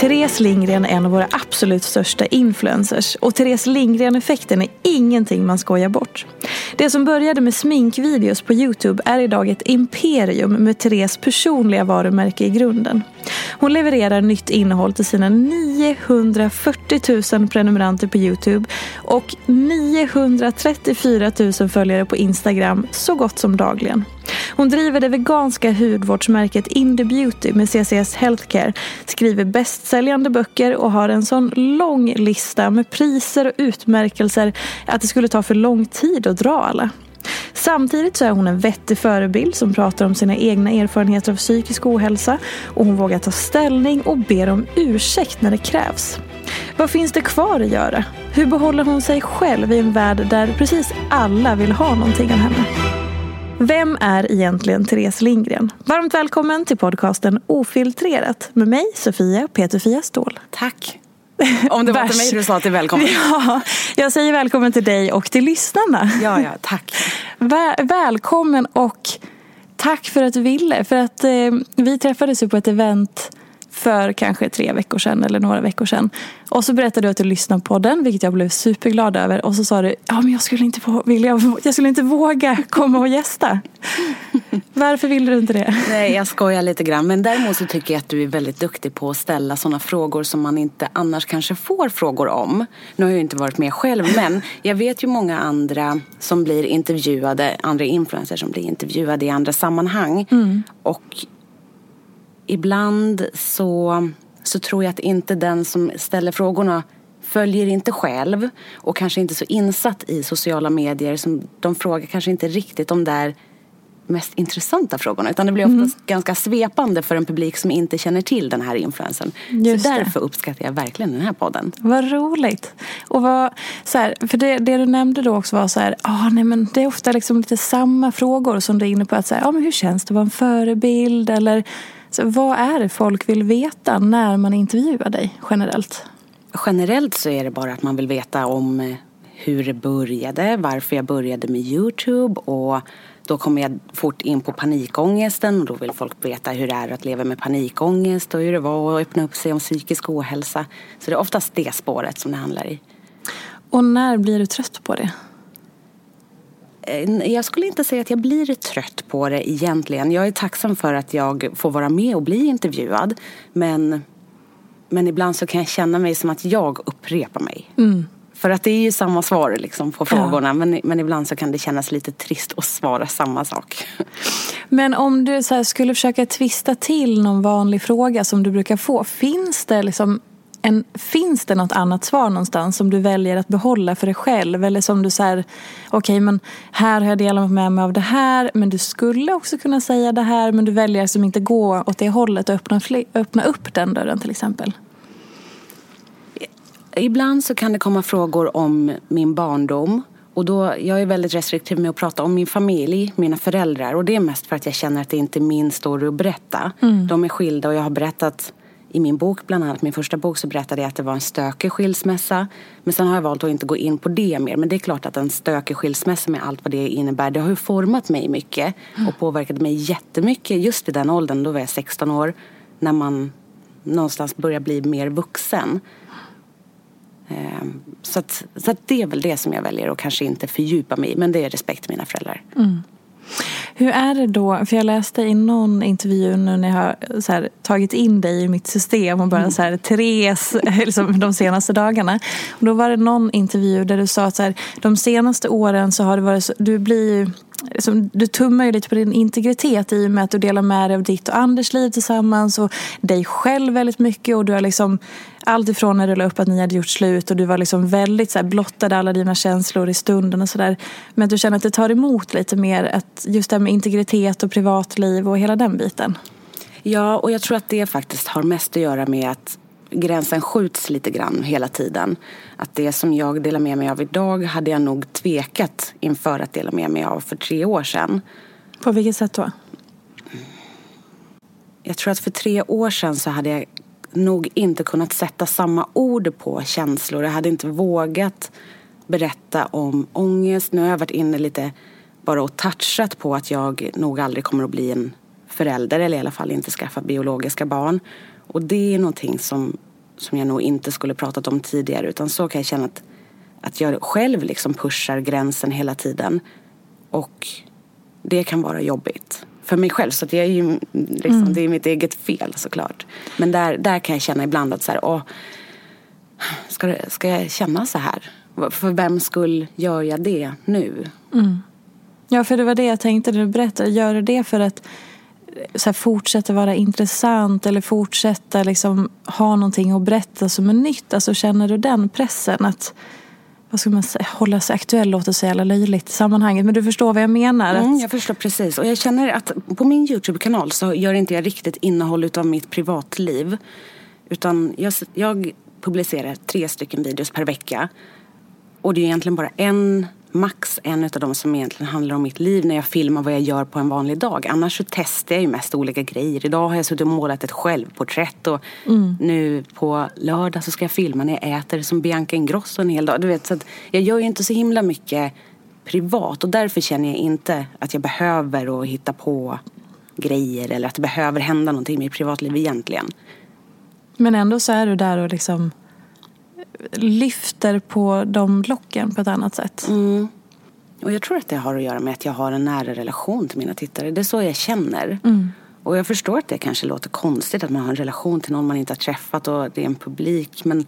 Therese Lindgren är en av våra absolut största influencers och Therese Lindgren-effekten är ingenting man skojar bort. Det som började med sminkvideos på Youtube är idag ett imperium med Therese personliga varumärke i grunden. Hon levererar nytt innehåll till sina 940 000 prenumeranter på Youtube och 934 000 följare på Instagram så gott som dagligen. Hon driver det veganska hudvårdsmärket Indie Beauty med CCS Healthcare, skriver bästsäljande böcker och har en sån lång lista med priser och utmärkelser att det skulle ta för lång tid att dra alla. Samtidigt så är hon en vettig förebild som pratar om sina egna erfarenheter av psykisk ohälsa och hon vågar ta ställning och ber om ursäkt när det krävs. Vad finns det kvar att göra? Hur behåller hon sig själv i en värld där precis alla vill ha någonting av henne? Vem är egentligen Therese Lindgren? Varmt välkommen till podcasten Ofiltrerat med mig Sofia Peterfia Ståhl. Tack. Om det var till mig du sa till välkommen. Ja, jag säger välkommen till dig och till lyssnarna. Ja, ja, tack. Väl, välkommen och tack för att du ville. För att eh, vi träffades ju på ett event för kanske tre veckor sedan eller några veckor sedan. Och så berättade du att du lyssnade på den, vilket jag blev superglad över. Och så sa du, ja men jag skulle inte, vilja, jag skulle inte våga komma och gästa. Varför ville du inte det? Nej, jag skojar lite grann. Men däremot så tycker jag att du är väldigt duktig på att ställa sådana frågor som man inte annars kanske får frågor om. Nu har jag ju inte varit med själv, men jag vet ju många andra som blir intervjuade, andra influencers som blir intervjuade i andra sammanhang. Mm. Och ibland så, så tror jag att inte den som ställer frågorna följer inte själv och kanske inte så insatt i sociala medier. Som de frågar kanske inte riktigt de där mest intressanta frågorna. Utan det blir oftast mm. ganska svepande för en publik som inte känner till den här influensen. Just så därför det. uppskattar jag verkligen den här podden. Vad roligt. Och vad, så här, för det, det, du nämnde då också var så här, ah, nej, men det är ofta liksom lite samma frågor som du är inne på. Att säga, ah, men hur känns det att vara en förebild? Eller så vad är det folk vill veta när man intervjuar dig generellt? Generellt så är det bara att man vill veta om eh, hur det började, varför jag började med Youtube och då kommer jag fort in på panikångesten och då vill folk veta hur det är att leva med panikångest och hur det var att öppna upp sig om psykisk ohälsa. Så det är oftast det spåret som det handlar i. Och när blir du trött på det? Eh, jag skulle inte säga att jag blir trött på det egentligen. Jag är tacksam för att jag får vara med och bli intervjuad. Men, men ibland så kan jag känna mig som att jag upprepar mig. Mm. För att det är ju samma svar liksom på frågorna ja. men, men ibland så kan det kännas lite trist att svara samma sak. Men om du skulle försöka twista till någon vanlig fråga som du brukar få. Finns det liksom en, finns det något annat svar någonstans som du väljer att behålla för dig själv? Eller som du säger, okej okay, men här har jag delat med mig av det här men du skulle också kunna säga det här men du väljer som inte gå åt det hållet och öppna, öppna upp den dörren till exempel? Ibland så kan det komma frågor om min barndom. Och då, jag är väldigt restriktiv med att prata om min familj, mina föräldrar. Och det är mest för att jag känner att det inte är min story att berätta. Mm. De är skilda och jag har berättat i min bok, bland annat min första bok, så berättade jag att det var en stökig skilsmässa. Men sen har jag valt att inte gå in på det mer. Men det är klart att en stökig skilsmässa med allt vad det innebär, det har ju format mig mycket. Och påverkat mig jättemycket just i den åldern, då var jag 16 år. När man någonstans börjar bli mer vuxen. Ehm, så, att, så att det är väl det som jag väljer att kanske inte fördjupa mig i. Men det är respekt till mina föräldrar. Mm. Hur är det då, för jag läste i någon intervju nu när jag har här, tagit in dig i mitt system och bara mm. så här, Therese liksom, de senaste dagarna. Och då var det någon intervju där du sa att så här, de senaste åren så har det varit så, du blir ju liksom, du tummar ju lite på din integritet i och med att du delar med dig av ditt och Anders liv tillsammans och dig själv väldigt mycket och du har liksom allt ifrån när du la upp att ni hade gjort slut och du var liksom väldigt så här, blottade alla dina känslor i stunden och sådär. Men att du känner att det tar emot lite mer att just det här med integritet och privatliv och hela den biten. Ja, och jag tror att det faktiskt har mest att göra med att gränsen skjuts lite grann hela tiden. Att det som jag delar med mig av idag hade jag nog tvekat inför att dela med mig av för tre år sedan. På vilket sätt då? Jag tror att för tre år sedan så hade jag nog inte kunnat sätta samma ord på känslor. Jag hade inte vågat berätta om ångest. Nu har jag varit inne lite bara och touchat på att jag nog aldrig kommer att bli en förälder eller i alla fall inte skaffa biologiska barn. Och det är någonting som, som jag nog inte skulle pratat om tidigare utan så kan jag känna att, att jag själv liksom pushar gränsen hela tiden. Och det kan vara jobbigt för mig själv. Så att jag är ju, liksom, mm. det är mitt eget fel såklart. Men där, där kan jag känna ibland att så här, åh, ska, det, ska jag känna så här? För vem skull gör jag det nu? Mm. Ja, för det var det jag tänkte när du berättade. Gör du det för att så fortsätta vara intressant eller fortsätta liksom, ha någonting att berätta som är nytt? Alltså, känner du den pressen? att vad ska man säga, hålla sig aktuell låter så jävla löjligt i sammanhanget. Men du förstår vad jag menar? Mm, jag förstår precis. Och jag känner att på min Youtube-kanal så gör inte jag riktigt innehåll av mitt privatliv. Utan jag, jag publicerar tre stycken videos per vecka. Och det är egentligen bara en max en av dem som egentligen handlar om mitt liv när jag filmar vad jag gör på en vanlig dag. Annars så testar jag ju mest olika grejer. Idag har jag suttit och målat ett självporträtt och mm. nu på lördag så ska jag filma när jag äter som Bianca Ingrosso en hel dag. Du vet, så jag gör ju inte så himla mycket privat och därför känner jag inte att jag behöver att hitta på grejer eller att det behöver hända någonting i mitt privatliv egentligen. Men ändå så är du där och liksom lyfter på de blocken på ett annat sätt. Mm. Och jag tror att det har att göra med att jag har en nära relation till mina tittare. Det är så jag känner. Mm. Och jag förstår att det kanske låter konstigt att man har en relation till någon man inte har träffat och det är en publik. Men,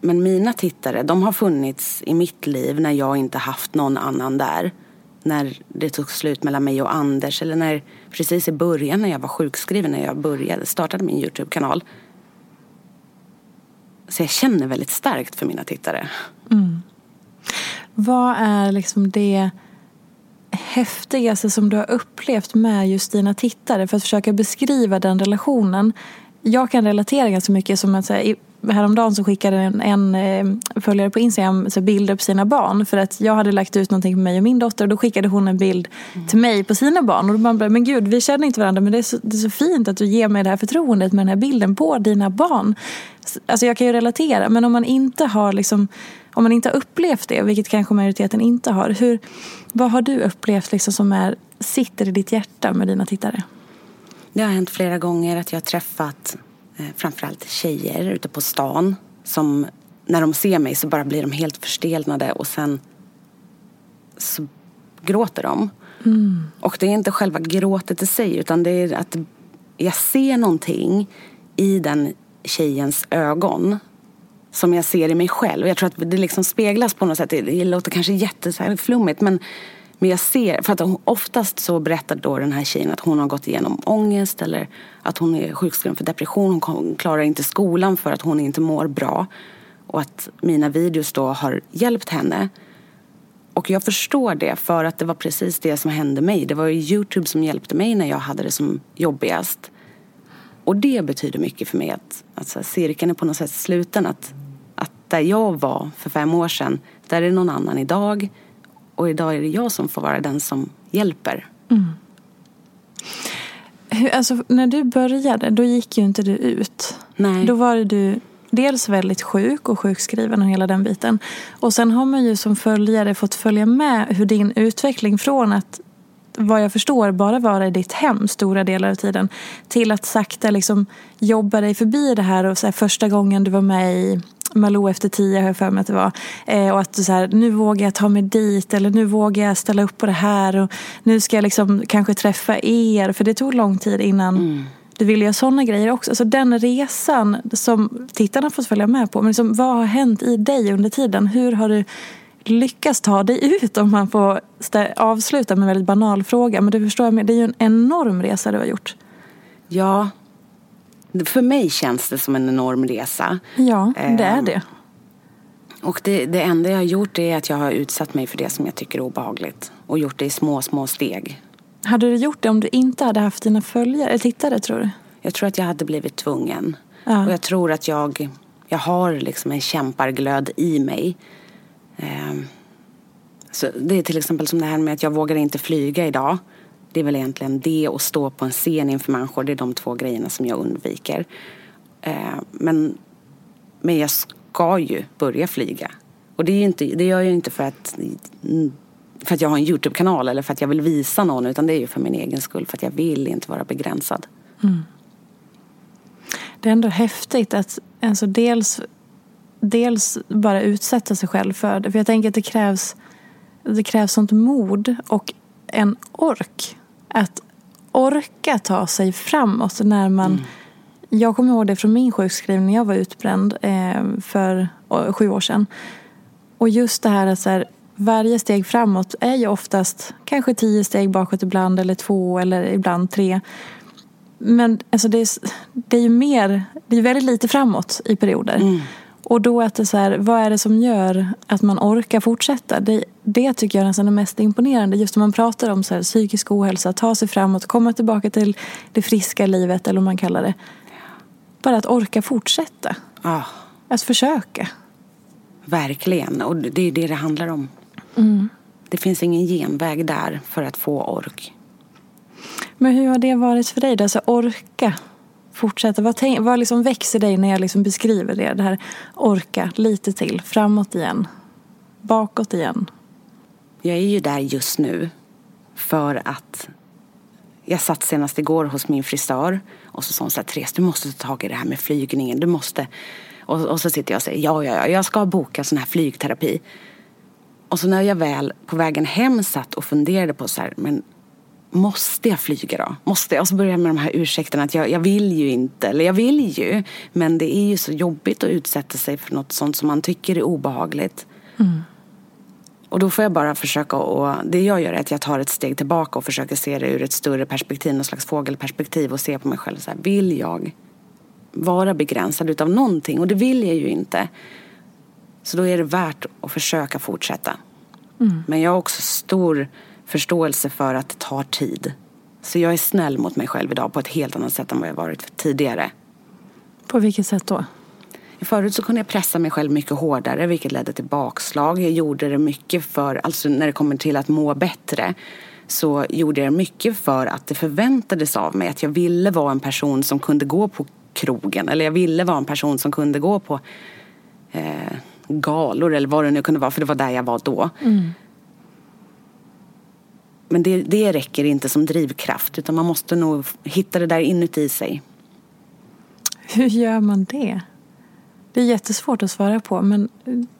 men mina tittare, de har funnits i mitt liv när jag inte haft någon annan där. När det tog slut mellan mig och Anders eller när precis i början när jag var sjukskriven när jag började, startade min Youtube-kanal. Så jag känner väldigt starkt för mina tittare. Mm. Vad är liksom det häftigaste som du har upplevt med just dina tittare för att försöka beskriva den relationen? Jag kan relatera ganska mycket som att säga, häromdagen så skickade en, en eh, följare på Instagram så bilder på sina barn. För att jag hade lagt ut någonting på mig och min dotter och då skickade hon en bild mm. till mig på sina barn. Och man bara, men gud vi känner inte varandra men det är, så, det är så fint att du ger mig det här förtroendet med den här bilden på dina barn. Alltså jag kan ju relatera men om man inte har liksom om man inte har upplevt det, vilket kanske majoriteten inte har. Hur, vad har du upplevt liksom som är, sitter i ditt hjärta med dina tittare? Det har hänt flera gånger att jag har träffat eh, framförallt tjejer ute på stan som när de ser mig så bara blir de helt förstelnade och sen så gråter de. Mm. Och det är inte själva gråtet i sig utan det är att jag ser någonting i den tjejens ögon som jag ser i mig själv. Jag tror att det liksom speglas på något sätt. Det låter kanske jätteflummigt men Men jag ser, för att hon, oftast så berättar då den här tjejen att hon har gått igenom ångest eller att hon är sjukskriven för depression. Hon klarar inte skolan för att hon inte mår bra. Och att mina videos då har hjälpt henne. Och jag förstår det för att det var precis det som hände mig. Det var ju Youtube som hjälpte mig när jag hade det som jobbigast. Och det betyder mycket för mig att, att så här, cirkeln är på något sätt sluten. Att, att där jag var för fem år sedan, där är någon annan idag. Och idag är det jag som får vara den som hjälper. Mm. Hur, alltså, när du började, då gick ju inte du ut. Nej. Då var du dels väldigt sjuk och sjukskriven och hela den biten. Och sen har man ju som följare fått följa med hur din utveckling från att vad jag förstår bara vara i ditt hem stora delar av tiden till att sakta liksom jobba dig förbi det här och så här, första gången du var med i Malou efter tio har jag för mig att det var. Eh, och att du så här, nu vågar jag ta mig dit eller nu vågar jag ställa upp på det här och nu ska jag liksom kanske träffa er. För det tog lång tid innan mm. du ville göra sådana grejer också. Så alltså den resan som tittarna fått följa med på. Men liksom, vad har hänt i dig under tiden? Hur har du lyckats ta dig ut om man får avsluta med en väldigt banal fråga. Men du förstår, det är ju en enorm resa du har gjort. Ja, för mig känns det som en enorm resa. Ja, det är det. Och det, det enda jag har gjort är att jag har utsatt mig för det som jag tycker är obehagligt. Och gjort det i små, små steg. Hade du gjort det om du inte hade haft dina följare, eller tittare tror du? Jag tror att jag hade blivit tvungen. Ja. Och jag tror att jag, jag har liksom en kämparglöd i mig. Ehm, så det är till exempel som det här med att jag vågar inte flyga idag. Det är väl egentligen det och stå på en scen inför människor. Det är de två grejerna som jag undviker. Ehm, men, men jag ska ju börja flyga. Och det, är inte, det gör jag inte för att, för att jag har en Youtube-kanal eller för att jag vill visa någon. Utan det är ju för min egen skull. För att jag vill inte vara begränsad. Mm. Det är ändå häftigt att alltså dels dels bara utsätta sig själv för det. För jag tänker att det krävs, det krävs sånt mod och en ork. Att orka ta sig framåt när man... Mm. Jag kommer ihåg det från min sjukskrivning jag var utbränd eh, för sju år sedan. Och just det här att så här, varje steg framåt är ju oftast kanske tio steg bakåt ibland eller två eller ibland tre. Men alltså det, är, det är ju mer, det är väldigt lite framåt i perioder. Mm. Och då att det så här, vad är det som gör att man orkar fortsätta? Det, det tycker jag nästan är mest imponerande. Just när man pratar om så här, psykisk ohälsa, ta sig framåt, komma tillbaka till det friska livet eller vad man kallar det. Bara att orka fortsätta. Ah. Att försöka. Verkligen, och det är det det handlar om. Mm. Det finns ingen genväg där för att få ork. Men hur har det varit för dig? Alltså orka fortsätta? Vad, tänk, vad liksom växer dig när jag liksom beskriver det? Det här orka lite till, framåt igen, bakåt igen. Jag är ju där just nu för att jag satt senast igår hos min frisör och så sa hon så här, Therese du måste ta tag i det här med flygningen, du måste. Och, och så sitter jag och säger ja, ja, ja, jag ska boka sån här flygterapi. Och så när jag väl på vägen hem satt och funderade på så här, men måste jag flyga då? Måste jag? Och så börjar jag med de här ursäkterna att jag, jag vill ju inte, eller jag vill ju. Men det är ju så jobbigt att utsätta sig för något sånt som man tycker är obehagligt. Mm. Och då får jag bara försöka och det jag gör är att jag tar ett steg tillbaka och försöker se det ur ett större perspektiv, något slags fågelperspektiv och se på mig själv så här, vill jag vara begränsad utav någonting? Och det vill jag ju inte. Så då är det värt att försöka fortsätta. Mm. Men jag har också stor förståelse för att det tar tid. Så jag är snäll mot mig själv idag på ett helt annat sätt än vad jag varit tidigare. På vilket sätt då? Förut så kunde jag pressa mig själv mycket hårdare vilket ledde till bakslag. Jag gjorde det mycket för, alltså när det kommer till att må bättre så gjorde jag mycket för att det förväntades av mig att jag ville vara en person som kunde gå på krogen eller jag ville vara en person som kunde gå på eh, galor eller vad det nu kunde vara för det var där jag var då. Mm. Men det, det räcker inte som drivkraft utan man måste nog hitta det där inuti sig. Hur gör man det? Det är jättesvårt att svara på men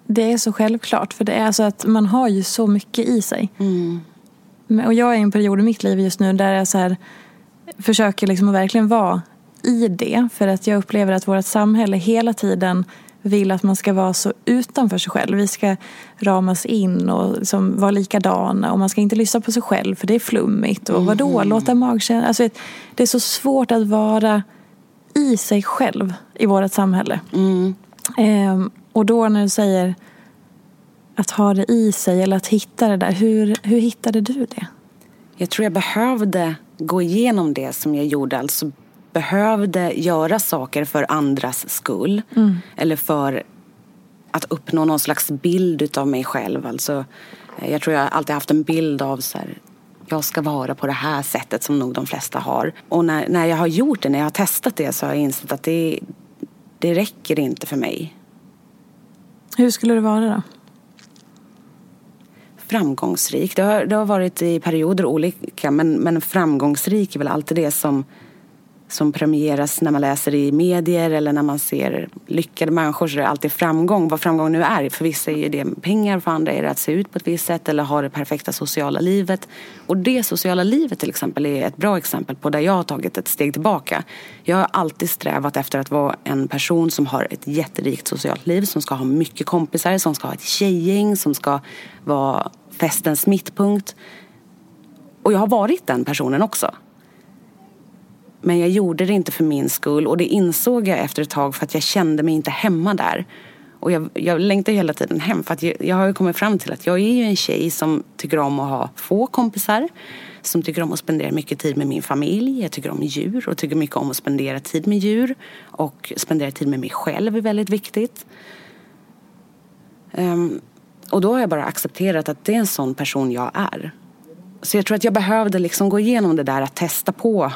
det är så självklart. För det är så att man har ju så mycket i sig. Mm. Och jag är i en period i mitt liv just nu där jag så här, försöker liksom att verkligen vara i det. För att jag upplever att vårt samhälle hela tiden vill att man ska vara så utanför sig själv. Vi ska ramas in och liksom vara likadana och man ska inte lyssna på sig själv för det är flummigt. Och vadå, mm. låta magkänslan... Alltså, det är så svårt att vara i sig själv i vårt samhälle. Mm. Ehm, och då när du säger att ha det i sig eller att hitta det där, hur, hur hittade du det? Jag tror jag behövde gå igenom det som jag gjorde, alltså behövde göra saker för andras skull. Mm. Eller för att uppnå någon slags bild av mig själv. Alltså, jag tror jag alltid haft en bild av så här, jag ska vara på det här sättet som nog de flesta har. Och när, när jag har gjort det, när jag har testat det så har jag insett att det, det räcker inte för mig. Hur skulle det vara då? Framgångsrik. Det har, det har varit i perioder olika men, men framgångsrik är väl alltid det som som premieras när man läser i medier eller när man ser lyckade människor så är det alltid framgång. Vad framgång nu är. För vissa är det pengar, för andra är det att se ut på ett visst sätt eller ha det perfekta sociala livet. Och det sociala livet till exempel är ett bra exempel på där jag har tagit ett steg tillbaka. Jag har alltid strävat efter att vara en person som har ett jätterikt socialt liv, som ska ha mycket kompisar, som ska ha ett tjejgäng, som ska vara festens mittpunkt. Och jag har varit den personen också. Men jag gjorde det inte för min skull och det insåg jag efter ett tag för att jag kände mig inte hemma där. Och jag, jag längtar hela tiden hem för att jag, jag har ju kommit fram till att jag är ju en tjej som tycker om att ha få kompisar. Som tycker om att spendera mycket tid med min familj. Jag tycker om djur och tycker mycket om att spendera tid med djur. Och spendera tid med mig själv är väldigt viktigt. Um, och då har jag bara accepterat att det är en sån person jag är. Så jag tror att jag behövde liksom gå igenom det där att testa på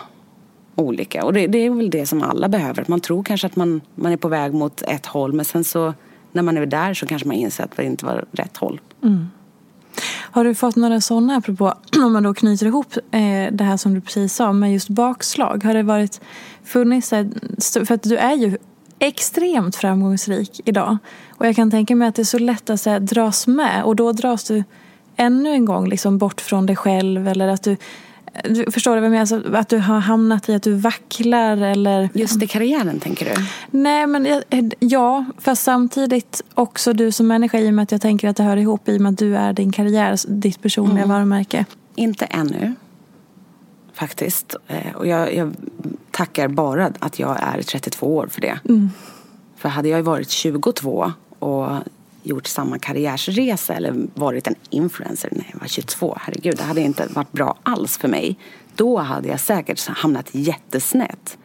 olika. Och det, det, är väl det som alla behöver. Man tror kanske att man, man är på väg mot ett håll men sen så när man är där så kanske man inser att det inte var rätt håll. Mm. Har du fått några sådana, apropå om man då knyter ihop eh, det här som du precis sa med just bakslag. Har det varit funnits, för att du är ju extremt framgångsrik idag. Och jag kan tänka mig att det är så lätt att här, dras med och då dras du ännu en gång liksom bort från dig själv eller att du du, förstår du vad jag menar? Alltså, att du har hamnat i att du vacklar eller... Just i karriären tänker du? Nej men ja, fast samtidigt också du som människa i och med att jag tänker att det hör ihop i och med att du är din karriär, ditt personliga mm. varumärke. Inte ännu. Faktiskt. Eh, och jag, jag tackar bara att jag är 32 år för det. Mm. För hade jag varit 22 och gjort samma karriärsresa eller varit en influencer när jag var 22. Herregud, det hade inte varit bra alls för mig. Då hade jag säkert hamnat jättesnett.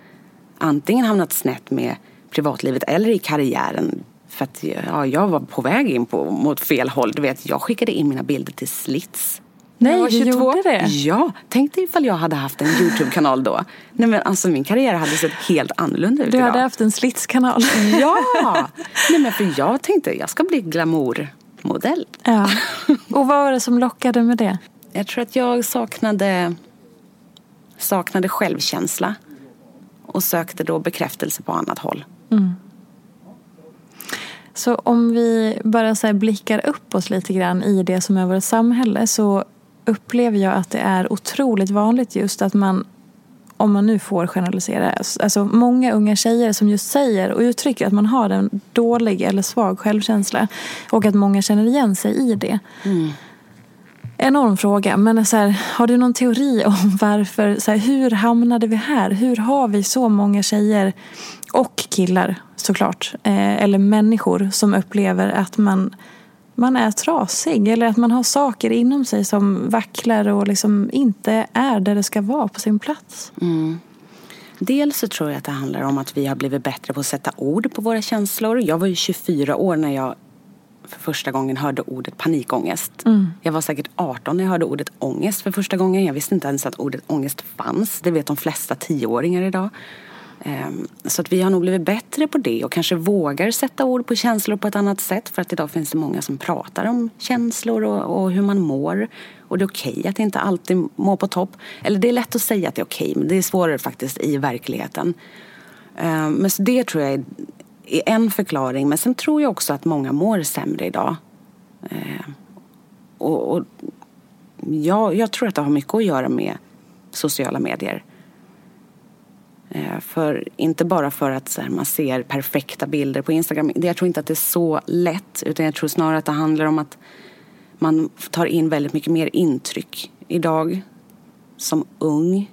Antingen hamnat snett med privatlivet eller i karriären. För att ja, jag var på väg in på, mot fel håll. Du vet, jag skickade in mina bilder till Slits Nej, du gjorde det? Ja, tänk dig ifall jag hade haft en YouTube-kanal då. Nej men alltså min karriär hade sett helt annorlunda ut Du idag. hade haft en slitskanal. Ja! Nej men för jag tänkte jag ska bli glamourmodell. Ja. Och vad var det som lockade med det? Jag tror att jag saknade, saknade självkänsla. Och sökte då bekräftelse på annat håll. Mm. Så om vi bara så blickar upp oss lite grann i det som är vårt samhälle så upplever jag att det är otroligt vanligt just att man om man nu får generalisera, alltså många unga tjejer som just säger och uttrycker att man har en dålig eller svag självkänsla och att många känner igen sig i det. Mm. Enorm fråga, men så här, har du någon teori om varför, så här, hur hamnade vi här? Hur har vi så många tjejer och killar såklart, eh, eller människor som upplever att man man är trasig eller att man har saker inom sig som vacklar och liksom inte är där det ska vara på sin plats. Mm. Dels så tror jag att det handlar om att vi har blivit bättre på att sätta ord på våra känslor. Jag var ju 24 år när jag för första gången hörde ordet panikångest. Mm. Jag var säkert 18 när jag hörde ordet ångest för första gången. Jag visste inte ens att ordet ångest fanns. Det vet de flesta tioåringar idag. Ehm, så att vi har nog blivit bättre på det och kanske vågar sätta ord på känslor på ett annat sätt. För att idag finns det många som pratar om känslor och, och hur man mår. Och det är okej okay att inte alltid må på topp. Eller det är lätt att säga att det är okej okay, men det är svårare faktiskt i verkligheten. Ehm, men så det tror jag är, är en förklaring. Men sen tror jag också att många mår sämre idag. Ehm, och, och jag, jag tror att det har mycket att göra med sociala medier. Eh, för, inte bara för att här, man ser perfekta bilder på Instagram. Jag tror inte att det är så lätt. Utan jag tror snarare att det handlar om att man tar in väldigt mycket mer intryck idag som ung.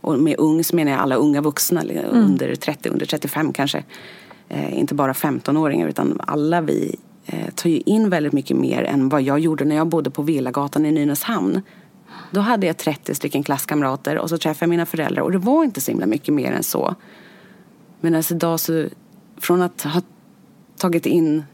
Och med ung så menar jag alla unga vuxna, mm. under 30, under 35 kanske. Eh, inte bara 15-åringar utan alla vi eh, tar ju in väldigt mycket mer än vad jag gjorde när jag bodde på Villagatan i Nynäshamn. Då hade jag 30 stycken klasskamrater och så träffade jag mina föräldrar och det var inte så himla mycket mer än så. Men alltså idag så, från att ha tagit in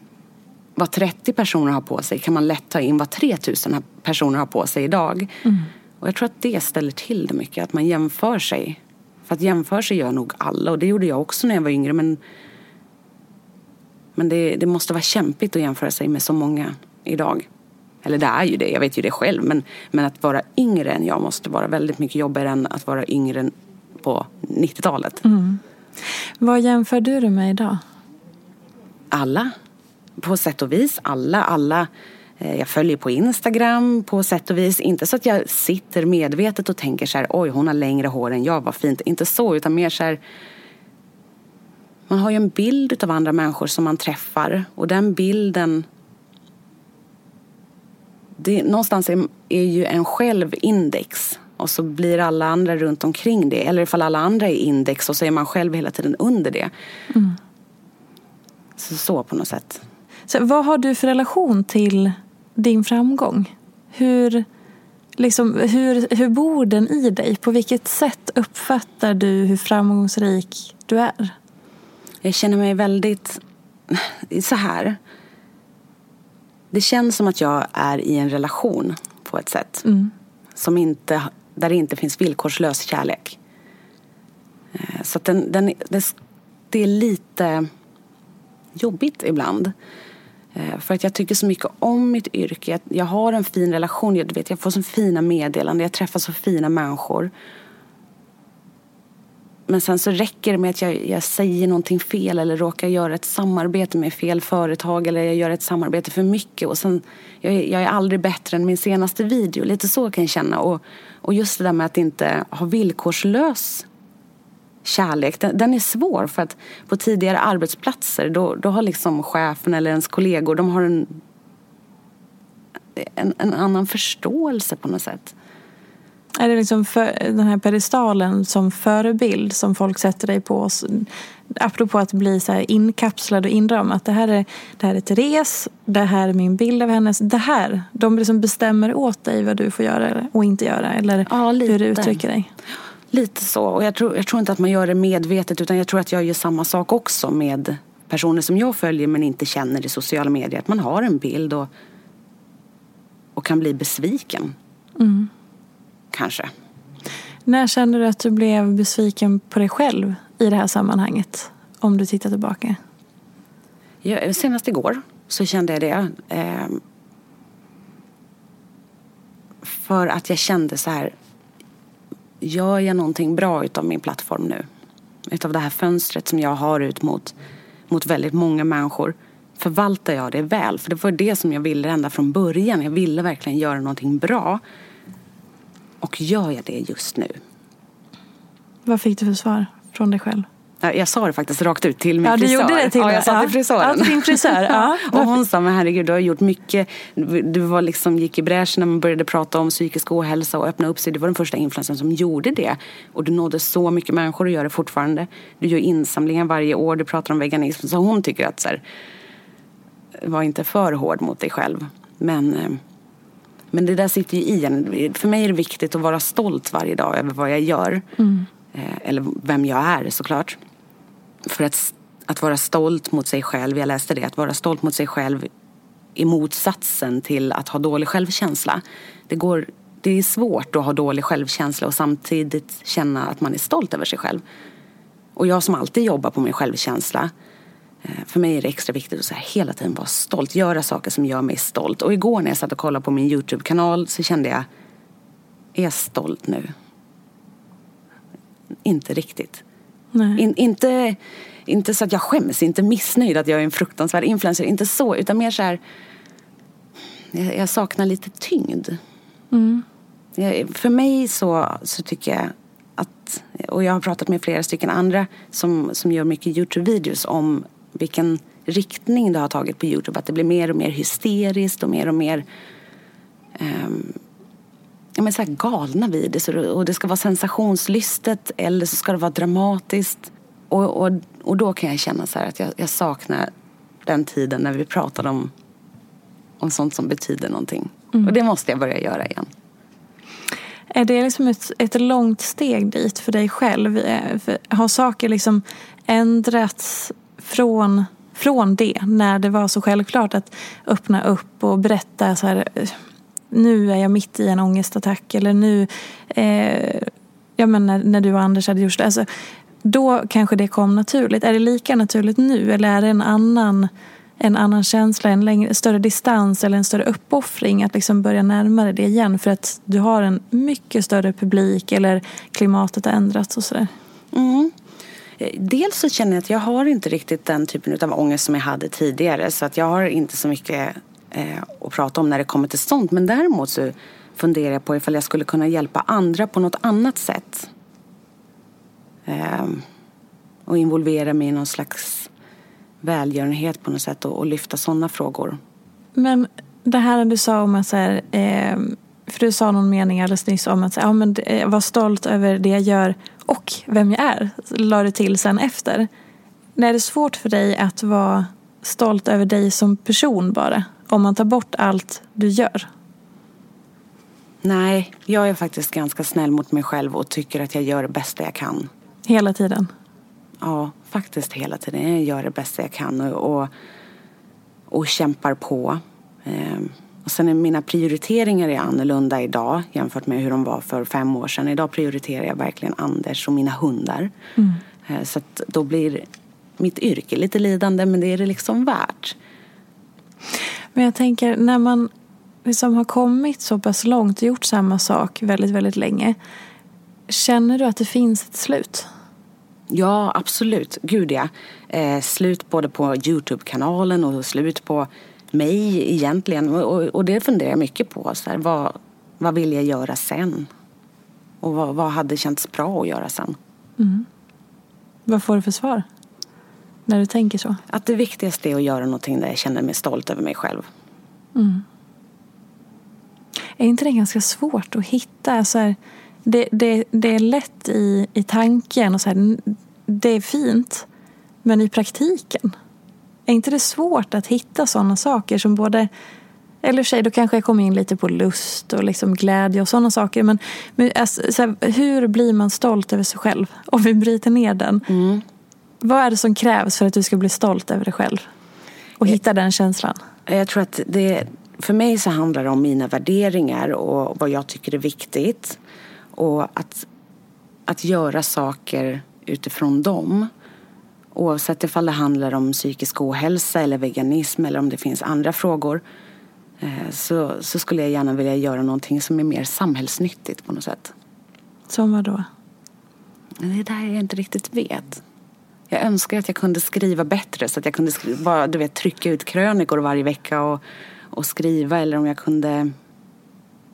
vad 30 personer har på sig kan man lätt ta in vad 3000 personer har på sig idag. Mm. Och jag tror att det ställer till det mycket, att man jämför sig. För att jämföra sig gör nog alla och det gjorde jag också när jag var yngre men men det, det måste vara kämpigt att jämföra sig med så många idag. Eller det är ju det, jag vet ju det själv. Men, men att vara yngre än jag måste vara väldigt mycket jobbigare än att vara yngre på 90-talet. Mm. Vad jämför du dig med idag? Alla. På sätt och vis. Alla. alla eh, jag följer på Instagram på sätt och vis. Inte så att jag sitter medvetet och tänker så här, oj hon har längre hår än jag, vad fint. Inte så, utan mer så här, man har ju en bild av andra människor som man träffar och den bilden det, någonstans är, är ju en själv index och så blir alla andra runt omkring det. Eller ifall alla andra är index och så är man själv hela tiden under det. Mm. Så, så på något sätt. Så vad har du för relation till din framgång? Hur, liksom, hur, hur bor den i dig? På vilket sätt uppfattar du hur framgångsrik du är? Jag känner mig väldigt så här. Det känns som att jag är i en relation på ett sätt. Mm. Som inte, där det inte finns villkorslös kärlek. Eh, så den, den, det, det är lite jobbigt ibland. Eh, för att jag tycker så mycket om mitt yrke. Jag har en fin relation. Jag, vet, jag får så fina meddelanden. Jag träffar så fina människor. Men sen så räcker det med att jag, jag, säger någonting fel eller råkar göra ett samarbete med fel företag eller jag gör ett samarbete för mycket och sen, jag, jag är aldrig bättre än min senaste video. Lite så kan jag känna. Och, och just det där med att inte ha villkorslös kärlek, den, den, är svår för att på tidigare arbetsplatser då, då har liksom chefen eller ens kollegor, de har en, en, en annan förståelse på något sätt. Är det liksom för, den här pedestalen som förebild som folk sätter dig på? Apropå att bli så här inkapslad och inramad. Det här, är, det här är Therese, det här är min bild av hennes. Det här, de liksom bestämmer åt dig vad du får göra och inte göra. Eller ja, hur du uttrycker dig. Lite så. Och jag tror, jag tror inte att man gör det medvetet utan jag tror att jag gör samma sak också med personer som jag följer men inte känner i sociala medier. Att man har en bild och, och kan bli besviken. Mm kanske. När kände du att du blev besviken på dig själv i det här sammanhanget? Om du tittar tillbaka. Ja, senast igår så kände jag det. Eh, för att jag kände så här. Gör jag någonting bra utav min plattform nu? Utav det här fönstret som jag har ut mot, mot väldigt många människor. Förvaltar jag det väl? För det var det som jag ville ända från början. Jag ville verkligen göra någonting bra. Och gör jag det just nu? Vad fick du för svar från dig själv? Jag sa det faktiskt rakt ut till min ja, frisör. Ja, du gjorde det till Ja, jag sa till frisören. Ja, till frisör. Ja. och hon sa, men herregud, du har gjort mycket. Du var liksom, gick i bräschen när man började prata om psykisk ohälsa och öppna upp sig. Du var den första influencern som gjorde det. Och du nådde så mycket människor och gör det fortfarande. Du gör insamlingar varje år, du pratar om veganism. Så hon tycker att så här, var inte för hård mot dig själv. Men eh, men det där sitter ju i en. För mig är det viktigt att vara stolt varje dag över vad jag gör. Mm. Eh, eller vem jag är såklart. För att, att vara stolt mot sig själv, jag läste det, att vara stolt mot sig själv i motsatsen till att ha dålig självkänsla. Det, går, det är svårt att ha dålig självkänsla och samtidigt känna att man är stolt över sig själv. Och jag som alltid jobbar på min självkänsla för mig är det extra viktigt att så här, hela tiden vara stolt, göra saker som gör mig stolt. Och igår när jag satt och kollade på min Youtube-kanal så kände jag, är jag stolt nu? Inte riktigt. In, inte, inte så att jag skäms, inte missnöjd att jag är en fruktansvärd influencer, inte så, utan mer så här, jag, jag saknar lite tyngd. Mm. Jag, för mig så, så tycker jag att, och jag har pratat med flera stycken andra som, som gör mycket Youtube-videos om vilken riktning det har tagit på Youtube. Att det blir mer och mer hysteriskt och mer och mer um, ja, men så här galna videos. Och det ska vara sensationslystet eller så ska det vara dramatiskt. Och, och, och då kan jag känna så att jag, jag saknar den tiden när vi pratade om, om sånt som betyder någonting. Mm. Och det måste jag börja göra igen. Är det liksom ett, ett långt steg dit för dig själv? Eh, har saker liksom ändrats från, från det när det var så självklart att öppna upp och berätta så här nu är jag mitt i en ångestattack eller nu, eh, ja men när, när du och Anders hade gjort det. Alltså, då kanske det kom naturligt. Är det lika naturligt nu eller är det en annan, en annan känsla, en längre, större distans eller en större uppoffring att liksom börja närma dig det igen för att du har en mycket större publik eller klimatet har ändrats och sådär? Mm. Eh, dels så känner jag att jag har inte riktigt den typen av ångest som jag hade tidigare så att jag har inte så mycket eh, att prata om när det kommer till sånt. Men däremot så funderar jag på ifall jag skulle kunna hjälpa andra på något annat sätt. Eh, och involvera mig i någon slags välgörenhet på något sätt och, och lyfta sådana frågor. Men det här du sa om att så här, eh, för du sa någon mening alldeles nyss om att ja, men, eh, var stolt över det jag gör och vem jag är. La du till sen efter. Är det svårt för dig att vara stolt över dig som person bara? Om man tar bort allt du gör? Nej, jag är faktiskt ganska snäll mot mig själv och tycker att jag gör det bästa jag kan. Hela tiden? Ja, faktiskt hela tiden. Jag gör det bästa jag kan och, och, och kämpar på. Ehm, och sen är mina prioriteringar är annorlunda idag jämfört med hur de var för fem år sedan. Idag prioriterar jag verkligen Anders och mina hundar. Mm. Ehm, så att då blir mitt yrke lite lidande men det är det liksom värt. Men jag tänker när man liksom har kommit så pass långt och gjort samma sak väldigt, väldigt länge. Känner du att det finns ett slut? Ja, absolut. Gud ja. Eh, slut både på Youtube-kanalen och slut på mig egentligen. Och, och det funderar jag mycket på. Så här, vad, vad vill jag göra sen? Och vad, vad hade känts bra att göra sen? Mm. Vad får du för svar? När du tänker så? Att det viktigaste är att göra någonting där jag känner mig stolt över mig själv. Mm. Är inte det ganska svårt att hitta? Så här, det, det, det är lätt i, i tanken och så här, det är fint. Men i praktiken? Är inte det svårt att hitta sådana saker som både eller för sig, då kanske jag kommer in lite på lust och liksom glädje och sådana saker. Men, men alltså, här, hur blir man stolt över sig själv? Om vi bryter ner den. Mm. Vad är det som krävs för att du ska bli stolt över dig själv? Och hitta den känslan? Jag tror att det, för mig så handlar det om mina värderingar och vad jag tycker är viktigt. Och att, att göra saker utifrån dem. Oavsett ifall det handlar om psykisk ohälsa eller veganism eller om det finns andra frågor. Eh, så, så skulle jag gärna vilja göra någonting som är mer samhällsnyttigt på något sätt. Som vad då? Det är där jag inte riktigt vet. Jag önskar att jag kunde skriva bättre så att jag kunde skriva, bara, du vet, trycka ut krönikor varje vecka och, och skriva eller om jag kunde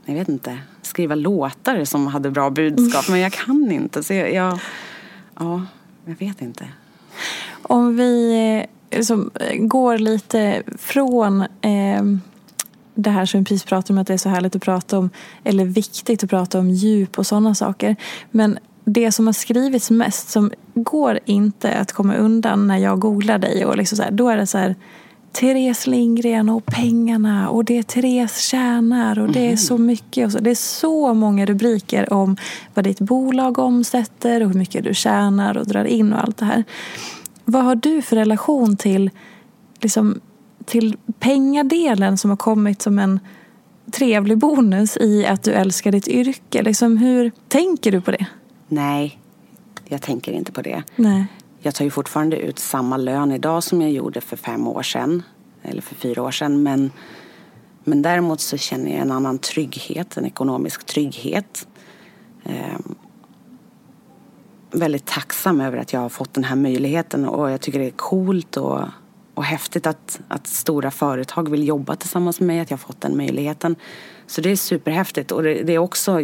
jag vet inte, skriva låtar som hade bra budskap. Men jag kan inte. Så jag, jag ja, jag vet inte. Om vi liksom, går lite från eh, det här som vi precis pratade om att det är så härligt att prata om eller viktigt att prata om djup och sådana saker. Men det som har skrivits mest som går inte att komma undan när jag googlar dig och liksom så här, då är det så här Therese Lindgren och pengarna och det är Therese tjänar och det är så mhm. mycket. Och så. Det är så många rubriker om vad ditt bolag omsätter och hur mycket du tjänar och drar in och allt det här. Vad har du för relation till, liksom, till pengadelen som har kommit som en trevlig bonus i att du älskar ditt yrke? Liksom, hur tänker du på det? Nej, jag tänker inte på det. Nej. Jag tar ju fortfarande ut samma lön idag som jag gjorde för fem år sedan. Eller för fyra år sedan. Men, men däremot så känner jag en annan trygghet, en ekonomisk trygghet. Eh, väldigt tacksam över att jag har fått den här möjligheten och jag tycker det är coolt och, och häftigt att, att stora företag vill jobba tillsammans med mig, att jag har fått den möjligheten. Så det är superhäftigt och det, det är också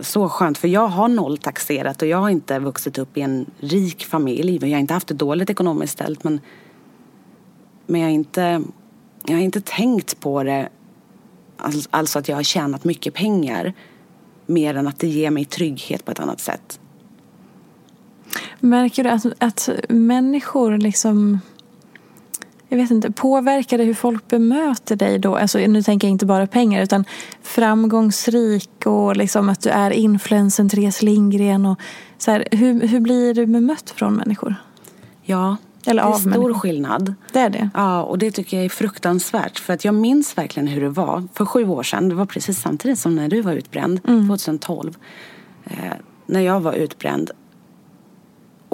så skönt för jag har nolltaxerat och jag har inte vuxit upp i en rik familj. Jag har inte haft det dåligt ekonomiskt ställt men, men jag, har inte, jag har inte tänkt på det, alltså att jag har tjänat mycket pengar mer än att det ger mig trygghet på ett annat sätt. Märker du att, att människor liksom jag vet inte, påverkar det hur folk bemöter dig då? Alltså, nu tänker jag inte bara pengar utan framgångsrik och liksom att du är influensen Therese Lindgren. Och så här, hur, hur blir du bemött från människor? Ja, Eller det är stor människor. skillnad. Det är det? Ja, och det tycker jag är fruktansvärt. För att jag minns verkligen hur det var för sju år sedan. Det var precis samtidigt som när du var utbränd, mm. 2012. Eh, när jag var utbränd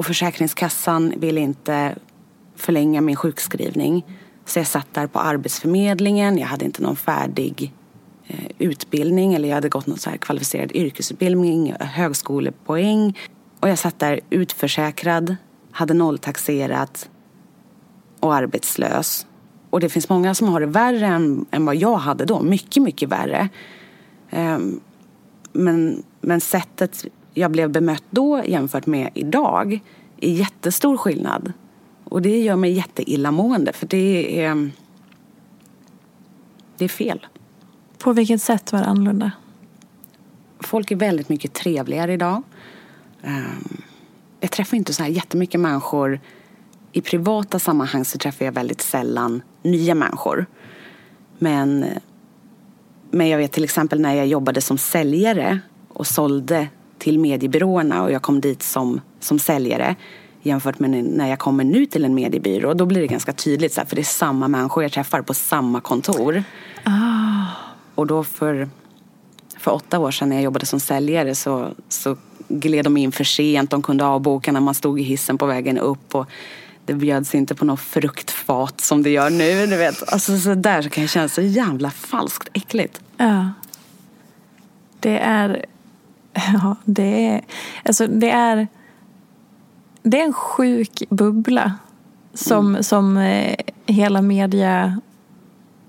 och Försäkringskassan ville inte förlänga min sjukskrivning. Så jag satt där på Arbetsförmedlingen. Jag hade inte någon färdig eh, utbildning eller jag hade gått någon så här kvalificerad yrkesutbildning, högskolepoäng. Och jag satt där utförsäkrad, hade nolltaxerat och arbetslös. Och det finns många som har det värre än, än vad jag hade då. Mycket, mycket värre. Um, men, men sättet jag blev bemött då jämfört med idag är jättestor skillnad. Och det gör mig jätteillamående för det är, det är fel. På vilket sätt var det annorlunda? Folk är väldigt mycket trevligare idag. Ehm, jag träffar inte så här jättemycket människor. I privata sammanhang så träffar jag väldigt sällan nya människor. Men, men jag vet till exempel när jag jobbade som säljare och sålde till mediebyråerna och jag kom dit som, som säljare jämfört med när jag kommer nu till en mediebyrå. Då blir det ganska tydligt, för det är samma människor jag träffar på samma kontor. Ah. Och då för, för åtta år sedan när jag jobbade som säljare så, så gled de in för sent. De kunde avboka när man stod i hissen på vägen upp. Och det bjöds inte på något fruktfat som det gör nu. Du vet. Alltså, så där så kan jag känna så jävla falskt äckligt. Ja. Det är... Ja, det är... Alltså, det är det är en sjuk bubbla som, mm. som eh, hela media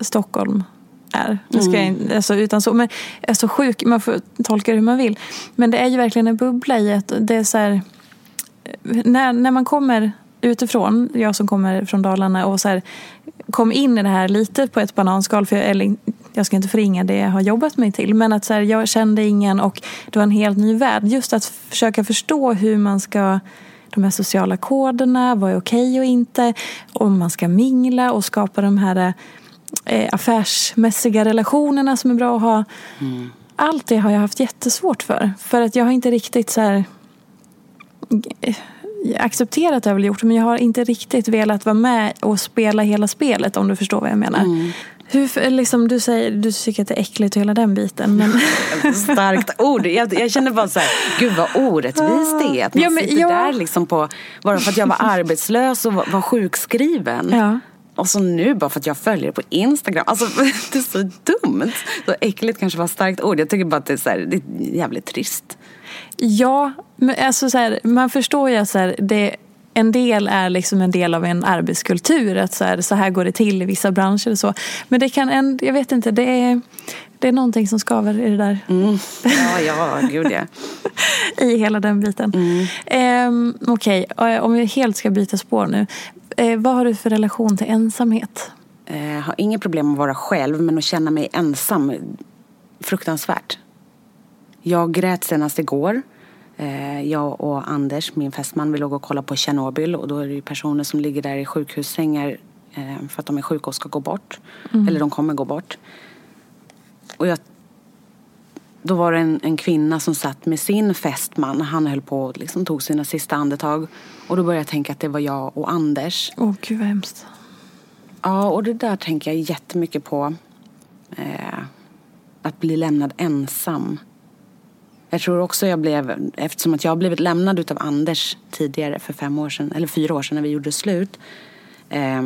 Stockholm är. Det ska mm. jag, alltså, utan så, men, alltså, sjuk, man får tolka det hur man vill. Men det är ju verkligen en bubbla i att det är så här, när, när man kommer utifrån, jag som kommer från Dalarna och så här, kom in i det här lite på ett bananskal, för jag, eller, jag ska inte förringa det jag har jobbat mig till, men att så här, jag kände ingen och det var en helt ny värld. Just att försöka förstå hur man ska de här sociala koderna, vad är okej och inte, om man ska mingla och skapa de här eh, affärsmässiga relationerna som är bra att ha. Mm. Allt det har jag haft jättesvårt för. För att jag har inte riktigt så här accepterat har jag väl gjort men jag har inte riktigt velat vara med och spela hela spelet om du förstår vad jag menar. Mm. Hur, liksom, du säger du tycker att det är äckligt och hela den biten. Men... Starkt ord. Jag, jag känner bara så här, gud vad orättvist det är. Att man ja, men, sitter ja. där liksom på, bara för att jag var arbetslös och var, var sjukskriven. Ja. Och så nu bara för att jag följer på Instagram. Alltså det är så dumt. Så äckligt kanske var ett starkt ord. Jag tycker bara att det är, så här, det är jävligt trist. Ja, men alltså så här, man förstår ju att så här, det en del är liksom en del av en arbetskultur. Att så här, så här går det till i vissa branscher och så. Men det kan, en, jag vet inte, det är, det är någonting som skaver i det där. Mm. Ja, ja, gud ja. I hela den biten. Mm. Eh, Okej, okay. om vi helt ska byta spår nu. Eh, vad har du för relation till ensamhet? Jag eh, har inget problem att vara själv, men att känna mig ensam, fruktansvärt. Jag grät senast igår. Eh, jag och Anders, min fästman, vi låg och kollade på Tjernobyl och då är det personer som ligger där i sjukhussängar eh, för att de är sjuka och ska gå bort. Mm. Eller de kommer gå bort. Och jag, då var det en, en, kvinna som satt med sin fästman. Han höll på och liksom tog sina sista andetag. Och då började jag tänka att det var jag och Anders. Åh, oh, gud vad hemskt. Ja, och det där tänker jag jättemycket på. Eh, att bli lämnad ensam. Jag tror också jag blev, eftersom att jag har blivit lämnad utav Anders tidigare för fem år sedan, eller fyra år sedan när vi gjorde slut. Eh,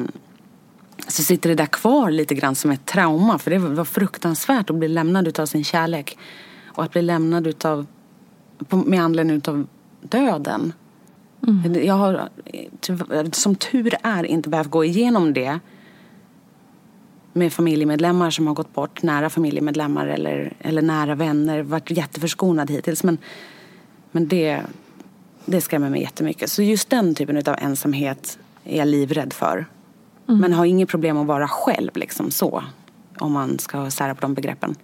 så sitter det där kvar lite grann som ett trauma. För det var fruktansvärt att bli lämnad utav sin kärlek. Och att bli lämnad utav, med anledning utav döden. Mm. Jag har som tur är inte behövt gå igenom det. Med familjemedlemmar som har gått bort, nära familjemedlemmar eller, eller nära vänner, varit jätteförskonad hittills. Men, men det, det skrämmer mig jättemycket. Så just den typen av ensamhet är jag livrädd för. Mm. Men har inget problem att vara själv liksom så. Om man ska sära på de begreppen.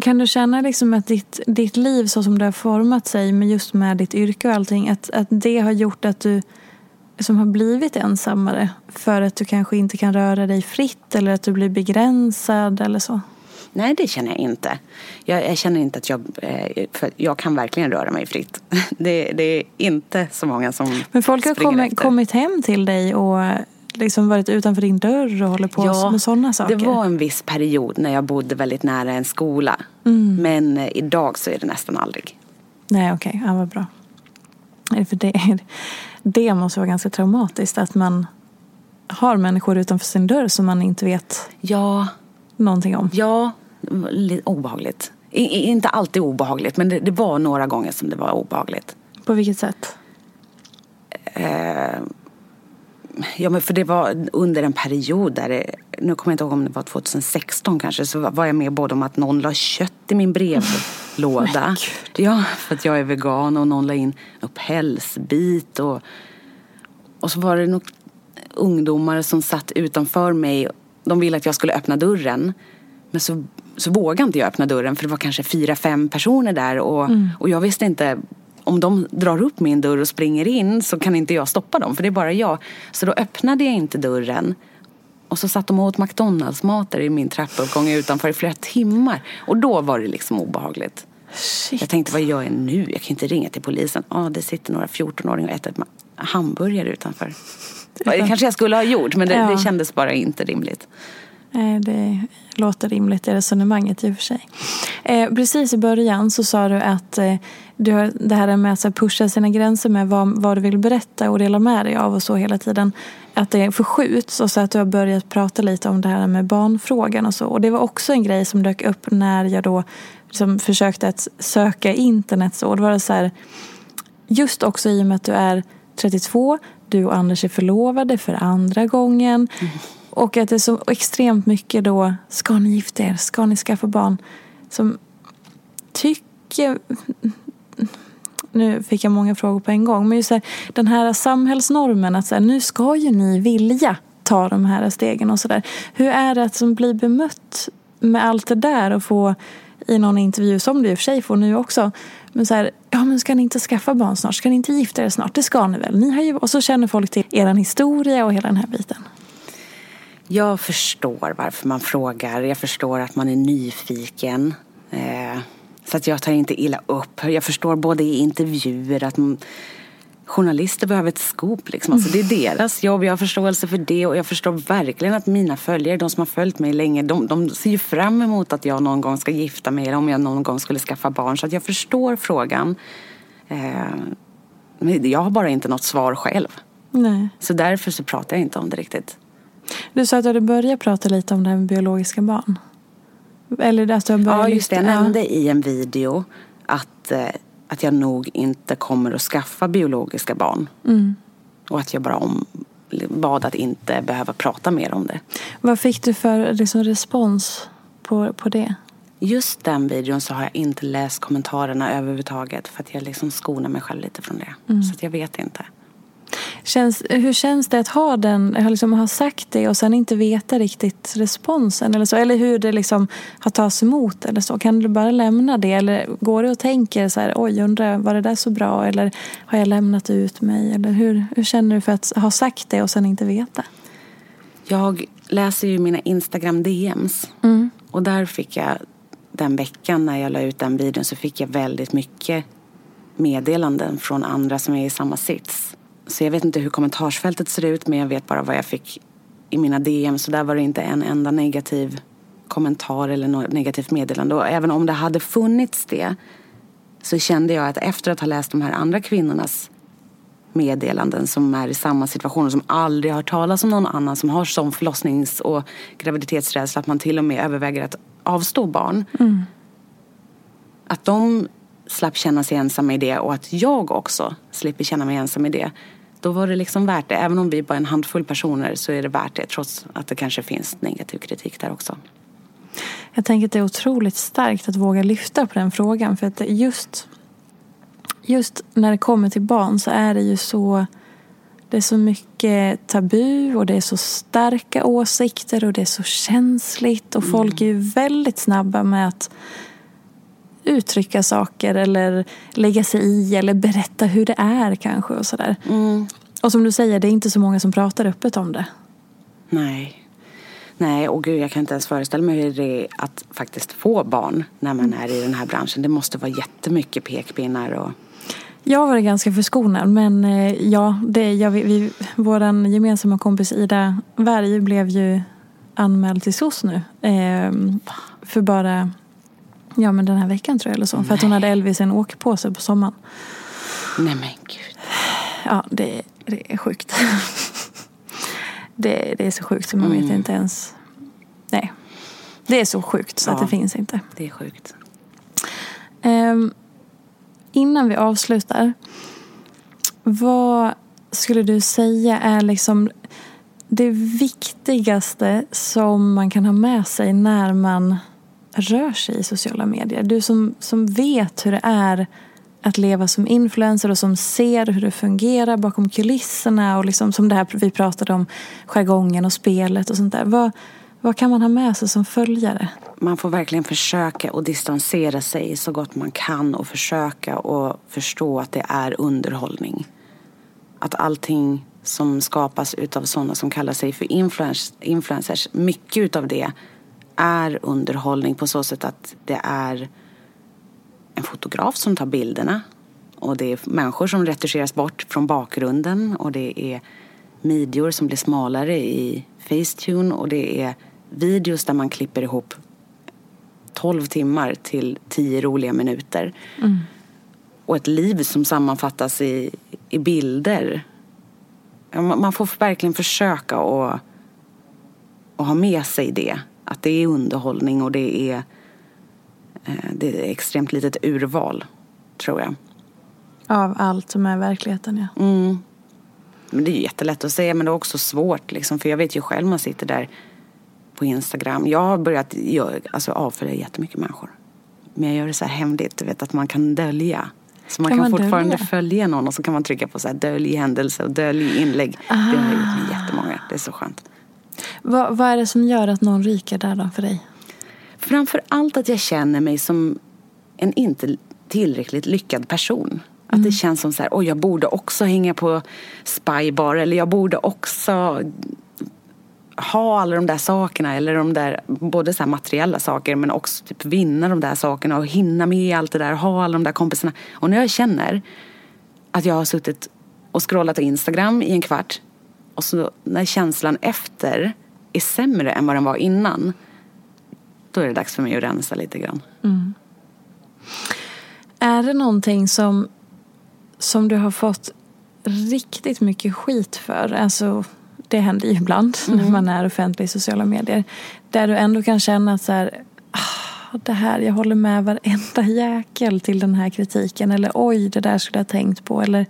Kan du känna liksom att ditt, ditt liv så som det har format sig just med ditt yrke och allting, att, att det har gjort att du som har blivit ensammare för att du kanske inte kan röra dig fritt eller att du blir begränsad eller så? Nej, det känner jag inte. Jag, jag känner inte att jag... Eh, för jag kan verkligen röra mig fritt. Det, det, är inte så många som Men folk har kommit, kommit hem till dig och liksom varit utanför din dörr och håller på ja, med sådana saker? det var en viss period när jag bodde väldigt nära en skola. Mm. Men eh, idag så är det nästan aldrig. Nej, okej. Okay. Ja, vad bra. För det, det måste vara ganska traumatiskt att man har människor utanför sin dörr som man inte vet ja. någonting om. Ja, obehagligt. I, inte alltid obehagligt, men det, det, var några gånger som det var obehagligt. På vilket sätt? Eh, ja, men för det var under en period där det, nu kommer jag inte ihåg om det var 2016 kanske, så var jag med både om att någon la kött i min brevlåda. Ja, för att jag är vegan och någon la in en pälsbit och, och så var det nog ungdomar som satt utanför mig. De ville att jag skulle öppna dörren. Men så, så vågade inte jag öppna dörren för det var kanske fyra, fem personer där och, mm. och jag visste inte om de drar upp min dörr och springer in så kan inte jag stoppa dem för det är bara jag. Så då öppnade jag inte dörren. Och så satt de och åt McDonalds-mat där i min trappuppgång utanför i flera timmar. Och då var det liksom obehagligt. Shit. Jag tänkte, vad gör jag nu? Jag kan inte ringa till polisen. Ja, ah, det sitter några 14-åringar och äter hamburgare utanför. Det kanske jag skulle ha gjort, men det, ja. det kändes bara inte rimligt. Eh, det låter rimligt i resonemanget i och för sig. Eh, precis i början så sa du att eh, du har det här med att pusha sina gränser med vad, vad du vill berätta och dela med dig av och så hela tiden. Att det förskjuts och så att du har börjat prata lite om det här med barnfrågan och så. Och det var också en grej som dök upp när jag då liksom försökte att söka internet. Så. Och det var så här, just också i och med att du är 32, du och Anders är förlovade för andra gången. Mm. Och att det är så extremt mycket då, ska ni gifta er? Ska ni skaffa barn? Som tycker... Nu fick jag många frågor på en gång. Men just här, den här samhällsnormen att så här, nu ska ju ni vilja ta de här stegen och sådär. Hur är det att som bli bemött med allt det där och få i någon intervju, som du i och för sig får nu också, men så här, ja men ska ni inte skaffa barn snart? Ska ni inte gifta er snart? Det ska ni väl? Ni har ju... Och så känner folk till er historia och hela den här biten. Jag förstår varför man frågar. Jag förstår att man är nyfiken. Eh, så att jag tar inte illa upp. Jag förstår både i intervjuer att man, journalister behöver ett scoop. Liksom. Alltså, det är deras jobb. Jag har förståelse för det. Och jag förstår verkligen att mina följare, de som har följt mig länge, de, de ser ju fram emot att jag någon gång ska gifta mig eller om jag någon gång skulle skaffa barn. Så att jag förstår frågan. Eh, men jag har bara inte något svar själv. Nej. Så därför så pratar jag inte om det riktigt. Du sa att du hade börjat prata lite om det här med biologiska barn. Eller att du har börjat ja, just det. Jag nämnde ja. i en video att, eh, att jag nog inte kommer att skaffa biologiska barn. Mm. Och att jag bara om, bad att inte behöva prata mer om det. Vad fick du för liksom, respons på, på det? Just den videon så har jag inte läst kommentarerna överhuvudtaget för att jag liksom skonar mig själv lite från det. Mm. Så jag vet inte. Känns, hur känns det att ha den, liksom ha sagt det och sen inte veta riktigt responsen eller så? Eller hur det liksom har tagits emot eller så? Kan du bara lämna det? Eller går du och tänker så här, oj, undrar, var det där så bra? Eller har jag lämnat ut mig? Eller hur, hur känner du för att ha sagt det och sen inte veta? Jag läser ju mina Instagram DMs mm. och där fick jag den veckan när jag la ut den videon så fick jag väldigt mycket meddelanden från andra som är i samma sits. Så jag vet inte hur kommentarsfältet ser ut men jag vet bara vad jag fick i mina DM. Så där var det inte en enda negativ kommentar eller något negativt meddelande. Och även om det hade funnits det så kände jag att efter att ha läst de här andra kvinnornas meddelanden som är i samma situation och som aldrig har talat om någon annan som har sån förlossnings och graviditetsrädsla att man till och med överväger att avstå barn. Mm. Att de slapp känna sig ensamma i det och att jag också slipper känna mig ensam i det då var det liksom värt det. Även om vi bara är en handfull personer så är det värt det trots att det kanske finns negativ kritik där också. Jag tänker att det är otroligt starkt att våga lyfta på den frågan. För att just, just när det kommer till barn så är det ju så det är så mycket tabu och det är så starka åsikter och det är så känsligt och folk är ju väldigt snabba med att uttrycka saker eller lägga sig i eller berätta hur det är kanske och sådär. Mm. Och som du säger, det är inte så många som pratar öppet om det. Nej. Nej, och gud jag kan inte ens föreställa mig hur det är att faktiskt få barn när man är i den här branschen. Det måste vara jättemycket pekpinnar och Jag varit ganska förskonad men eh, ja, det, jag, vi, vi, vår gemensamma kompis Ida Berg blev ju anmäld till SOS nu. Eh, för bara ja, men den här veckan tror jag eller så. För att hon hade Elvis i en åkpåse på sommaren. Nej men gud. Ja, det, det är sjukt. det, det är så sjukt så man vet inte ens. Nej. Det är så sjukt så att Ja. det finns inte. Det är sjukt. Ehm, innan vi avslutar. Vad skulle du säga är liksom det viktigaste som man kan ha med sig när man rör sig i sociala medier? Du som, som vet hur det är att leva som influencer och som ser hur det fungerar bakom kulisserna och liksom som det här vi pratade om, jargongen och spelet och sånt där. Vad, vad kan man ha med sig som följare? Man får verkligen försöka att distansera sig så gott man kan och försöka att förstå att det är underhållning. Att allting som skapas utav sådana som kallar sig för influencers, mycket utav det är underhållning på så sätt att det är en fotograf som tar bilderna och det är människor som retuscheras bort från bakgrunden och det är midjor som blir smalare i Facetune och det är videos där man klipper ihop 12 timmar till 10 roliga minuter. Och ett liv som sammanfattas i, i bilder. Man får verkligen försöka att, att ha med sig det. Att det är underhållning och det är, eh, det är extremt litet urval, tror jag. Av allt som är verkligheten, ja. Mm. Men det är jättelätt att säga men det är också svårt liksom, för jag vet ju själv man sitter där på Instagram. Jag har börjat alltså, avfölja jättemycket människor. Men jag gör det så här hemligt, du vet att man kan dölja. Så man Kan kan, man fortfarande dölja? följa någon och så kan man trycka på så här dölj händelse och dölj inlägg. Det har jag gjort med jättemånga, det är så skönt. Vad, vad är det som gör att någon ryker där då för dig? Framför allt att jag känner mig som en inte tillräckligt lyckad person. Att det känns som så här, oj jag borde också hänga på spybar eller jag borde också ha alla de där sakerna eller de där både så här materiella saker men också typ vinna de där sakerna och hinna med allt det där, ha alla de där kompisarna. Och när jag känner att jag har suttit och scrollat på Instagram i en kvart och så när känslan efter är sämre än vad den var innan då är det dags för mig att rensa lite grann. Är det någonting som, som du har fått riktigt mycket skit för? Alltså, det händer ju ibland när man är offentlig i sociala medier. Där du ändå kan känna att så här, ah, det här, jag håller med varenda jäkel till den här kritiken. Eller oj, det där skulle jag ha tänkt på. Eller,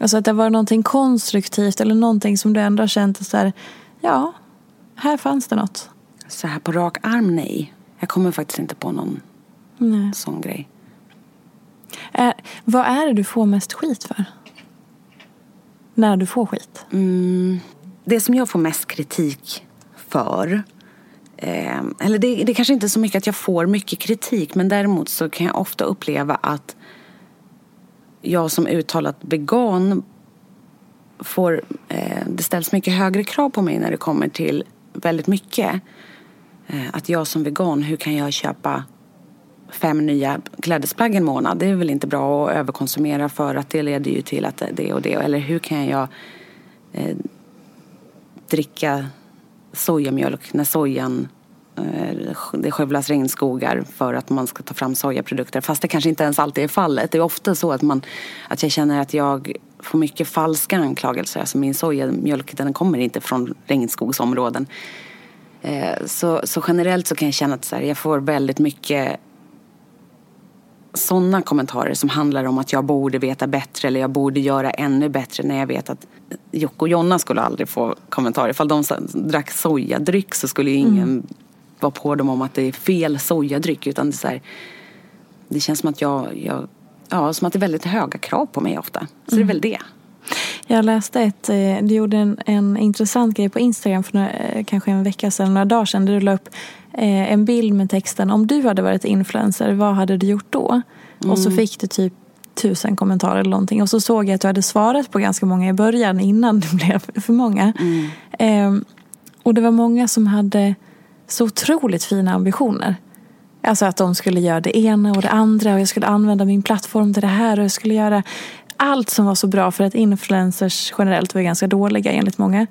alltså att det var någonting konstruktivt eller någonting som du ändå har känt att så här, ja, här fanns det något. Så här på rak arm, nej. Jag kommer faktiskt inte på någon Nej. sån grej. Är, vad är det du får mest skit för? När du får skit? Mm, det som jag får mest kritik för eh, eller det, det kanske inte är så mycket att jag får mycket kritik men däremot så kan jag ofta uppleva att jag som uttalat vegan får, eh, det ställs mycket högre krav på mig när det kommer till väldigt mycket. Eh, att jag som vegan, hur kan jag köpa fem nya klädesplagg en månad? Det är väl inte bra att överkonsumera för att det leder ju till att det och det. Eller hur kan jag eh, dricka sojamjölk när sojan Eh, det skövlas regnskogar för att man ska ta fram sojaprodukter. Fast det kanske inte ens alltid är fallet. Det är ofta så att, man, att jag känner att jag får mycket falska anklagelser. Alltså min sojamjölk den kommer inte från regnskogsområden. Eh, så, så generellt så kan jag känna att så här, jag får väldigt mycket sådana kommentarer som handlar om att jag borde veta bättre eller jag borde göra ännu bättre när jag vet att Jocke och Jonna skulle aldrig få kommentarer. Ifall de drack sojadryck så skulle ju ingen mm vara på dem om att det är fel sojadryck. Utan det, är så här, det känns som att jag, jag, ja, som att det är väldigt höga krav på mig ofta. Så mm. det är väl det. Jag läste ett, eh, du gjorde en, en intressant grej på Instagram för några, eh, kanske en vecka sedan, några dagar sedan, där du la upp eh, en bild med texten om du hade varit influencer, vad hade du gjort då? Mm. Och så mm. fick du typ tusen kommentarer eller någonting. Och så såg jag att du hade svarat på ganska många i början innan det blev för många. Mm. Eh, och det var många som hade så otroligt fina ambitioner. Alltså att de skulle göra det ena och det andra och jag skulle använda min plattform till det här och jag skulle göra allt som var så bra för att influencers generellt var ganska dåliga enligt många.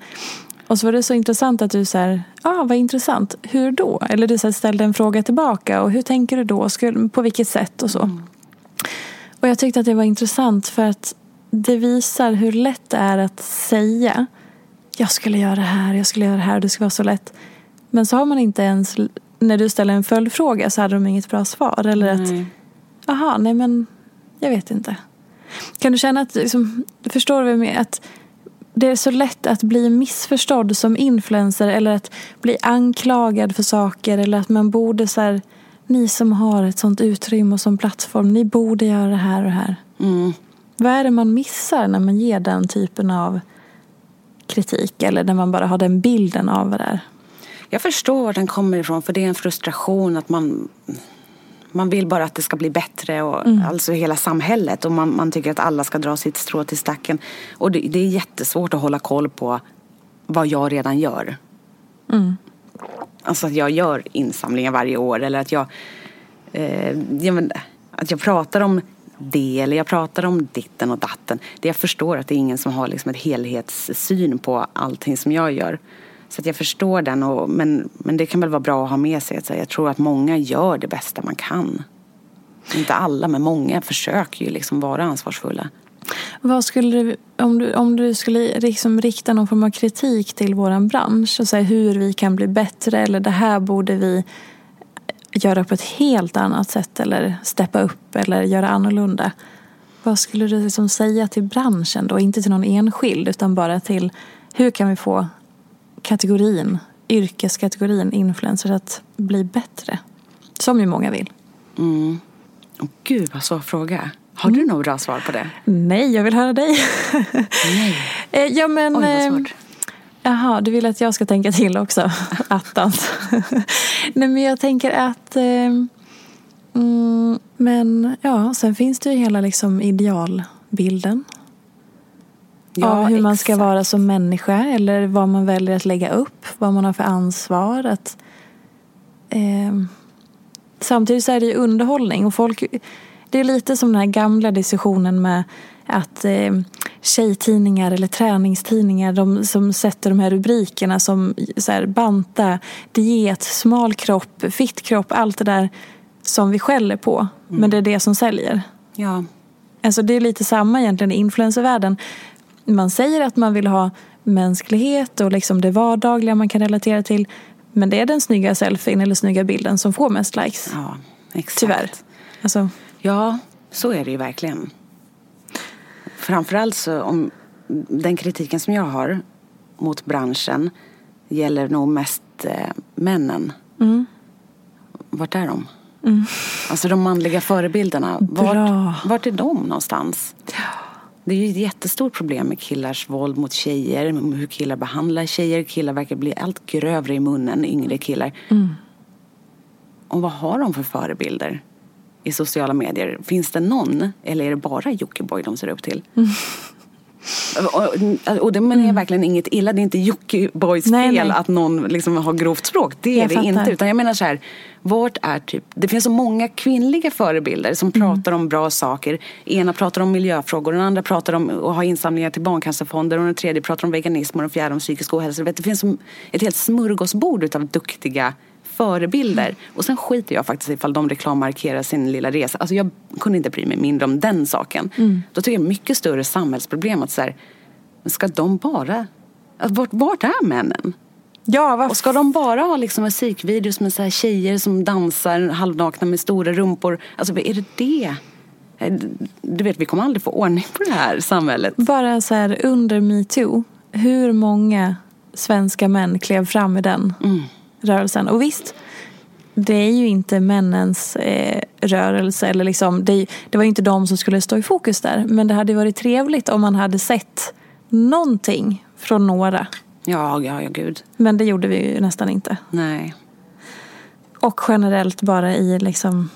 Och så var det så intressant att du så ja ah, vad intressant, hur då? Eller du så ställde en fråga tillbaka och hur tänker du då? på vilket sätt och så. Mm. Och jag tyckte att det var intressant för att det visar hur lätt det är att säga jag skulle göra det här, jag skulle göra det här, det skulle vara så lätt. Men så har man inte ens, när du ställer en följdfråga så hade de inget bra svar. Eller att, jaha, nej men jag vet inte. Kan du känna att, liksom, förstår du menar? Att det är så lätt att bli missförstådd som influencer eller att bli anklagad för saker eller att man borde så här, ni som har ett sånt utrymme och som plattform, ni borde göra det här och det här. Mm. Vad är det man missar när man ger den typen av kritik eller när man bara har den bilden av vad det är? Jag förstår var den kommer ifrån för det är en frustration att man man vill bara att det ska bli bättre, och, mm. alltså hela samhället. Och man, man, tycker att alla ska dra sitt strå till stacken. Och det, det är jättesvårt att hålla koll på vad jag redan gör. Mm. Alltså att jag gör insamlingar varje år eller att jag, eh, jag men, att jag pratar om det eller jag pratar om ditten och datten. Det jag förstår att det är ingen som har liksom en helhetssyn på allting som jag gör. Så att jag förstår den, och, men, men det kan väl vara bra att ha med sig. Att jag tror att många gör det bästa man kan. Inte alla, men många försöker ju liksom vara ansvarsfulla. Vad skulle du, om, du, om du skulle liksom rikta någon form av kritik till vår bransch och säga hur vi kan bli bättre eller det här borde vi göra på ett helt annat sätt eller steppa upp eller göra annorlunda. Vad skulle du liksom säga till branschen då? Inte till någon enskild utan bara till hur kan vi få kategorin, yrkeskategorin influencers att bli bättre? Som ju många vill. Mm. Oh, Gud vad svår fråga. Har du mm. något bra svar på det? Nej, jag vill höra dig. Nej. Eh, ja, men, Oj, vad eh, svårt. Jaha, du vill att jag ska tänka till också? Attans. Nej, men jag tänker att... Eh, mm, men ja, sen finns det ju hela liksom idealbilden. Ja, av hur exakt. man ska vara som människa eller vad man väljer att lägga upp, vad man har för ansvar. Att, eh, samtidigt så är det ju underhållning och folk det är lite som den här gamla diskussionen med att eh, tjejtidningar eller träningstidningar de som sätter de här rubrikerna som så här, banta, diet, smal kropp, fitt kropp, allt det där som vi skäller på. Mm. Men det är det som säljer. Ja. Alltså det är lite samma egentligen i influencervärlden. Man säger att man vill ha mänsklighet och liksom det vardagliga man kan relatera till. Men det är den snygga selfien eller snygga bilden som får mest likes. Ja, exakt. Tyvärr. Alltså. Ja, så är det ju verkligen. Framförallt så om den kritiken som jag har mot branschen gäller nog mest eh, männen. Mm. Vart är de? Mm. Alltså de manliga förebilderna. Vart, vart är de någonstans? Det är ju ett jättestort problem med killars våld mot tjejer. Hur killar behandlar tjejer. Killar verkar bli allt grövre i munnen, yngre killar. Mm. Och vad har de för förebilder? i sociala medier. Finns det någon eller är det bara Jockiboi de ser upp till? Mm. Och, och det menar jag mm. verkligen inget illa. Det är inte Jockibois fel nej. att någon liksom har grovt språk. Det är jag det fattar. inte. Utan jag menar så här, vart är typ, det finns så många kvinnliga förebilder som mm. pratar om bra saker. Ena pratar om miljöfrågor, den andra pratar om att ha insamlingar till barncancerfonder och den tredje pratar om veganism och den fjärde om psykisk ohälsa. Det finns ett helt smörgåsbord av duktiga förebilder. Och sen skiter jag faktiskt ifall de reklammarkerar sin lilla resa. Alltså jag kunde inte bry mig mindre om den saken. Mm. Då tycker jag det är mycket större samhällsproblem att så här, ska de bara... Vart, vart är männen? Ja, vad Och ska de bara ha liksom musikvideos med så här tjejer som dansar halvnakna med stora rumpor? Alltså är det det? Eh, Du vet, vi kommer aldrig få ordning på det här samhället. Bara så här under metoo, hur många svenska män klev fram i den rörelsen? Och visst, det är ju inte männens eh, rörelse. Eller liksom, det, det var ju inte de som skulle stå i fokus där. Men det hade varit trevligt om man hade sett någonting från några. Ja, ja, ja, gud. Men det gjorde vi ju nästan inte. Nej. Och generellt bara i liksom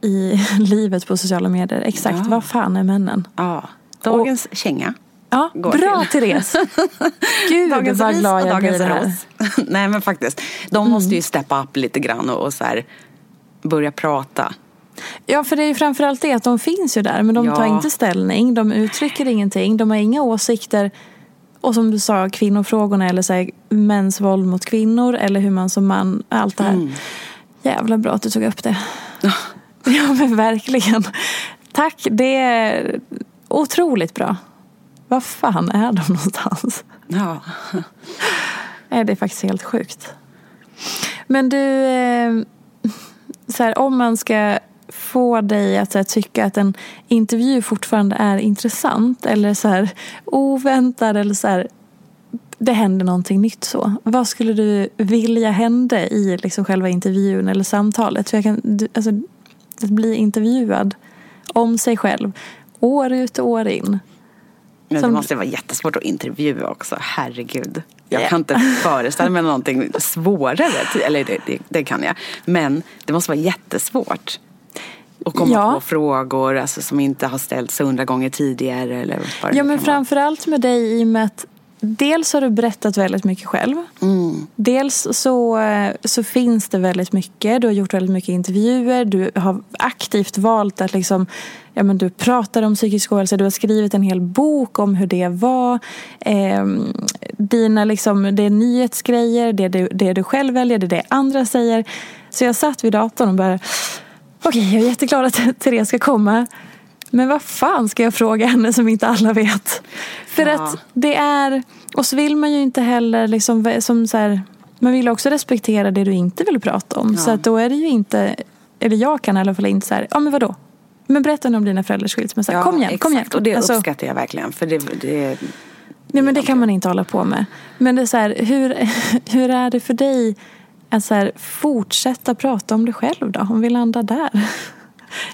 i livet på sociala medier. Exakt, Ja. vad fan är männen? Ja. Dagens känga. Ja, bra till. Therese! Gud Dagens vad glad jag blir här. ros. Nej men faktiskt. De måste ju steppa upp lite grann och, och så här börja prata. Ja, för det är ju framförallt det att de finns ju där men de Ja. tar inte ställning, de uttrycker ingenting, de har inga åsikter. Och som du sa, kvinnofrågorna eller så här, mäns våld mot kvinnor eller hur man som man, allt det här. Mm. Jävla bra att du tog upp det. ja men verkligen. Tack, det är otroligt bra. Vad fan är de någonstans? Ja. Nej, det är faktiskt helt sjukt. Men du, eh, så här, om man ska få dig att här, tycka att en intervju fortfarande är intressant eller så här, oväntad eller så här, det händer någonting nytt så. Vad skulle du vilja hända i liksom själva intervjun eller samtalet? För jag kan, du, alltså, att bli intervjuad om sig själv år ut och år in. Men Som- det måste vara jättesvårt att intervjua också. Herregud. Jag Ja. kan inte föreställa mig någonting svårare. Eller det, det, det kan jag. Men det måste vara jättesvårt. Att komma Ja. på frågor alltså, som inte har ställts hundra gånger tidigare. Eller vad Ja men framförallt med dig i och med att dels har du berättat väldigt mycket själv. Mm. Dels så, eh, så finns det väldigt mycket. Du har gjort väldigt mycket intervjuer. Du har aktivt valt att liksom, ja, men du pratar om psykisk ohälsa. Du har skrivit en hel bok om hur det var. Eh, dina liksom, det är nyhetsgrejer. Det du, det du själv väljer. Det är det andra säger. Så jag satt vid datorn och bara Okej, jag är jätteglad att Therese ska komma. Men vad fan ska jag fråga henne som inte alla vet? För Ja. att det är... Och så vill man ju inte heller liksom, som så här, Man vill också respektera det du inte vill prata om. Så att då är det ju inte... Eller jag kan i alla fall inte så här, ja men vadå? Men berätta nu om dina föräldrars skilsmässa. Ja, kom igen, exakt. kom igen. Och det Alltså- uppskattar jag verkligen. För det, det, Nej men det kan man inte hålla på med. Men det är så här, hur, hur är det för dig att så här, fortsätta prata om dig själv då? Om vi landar där.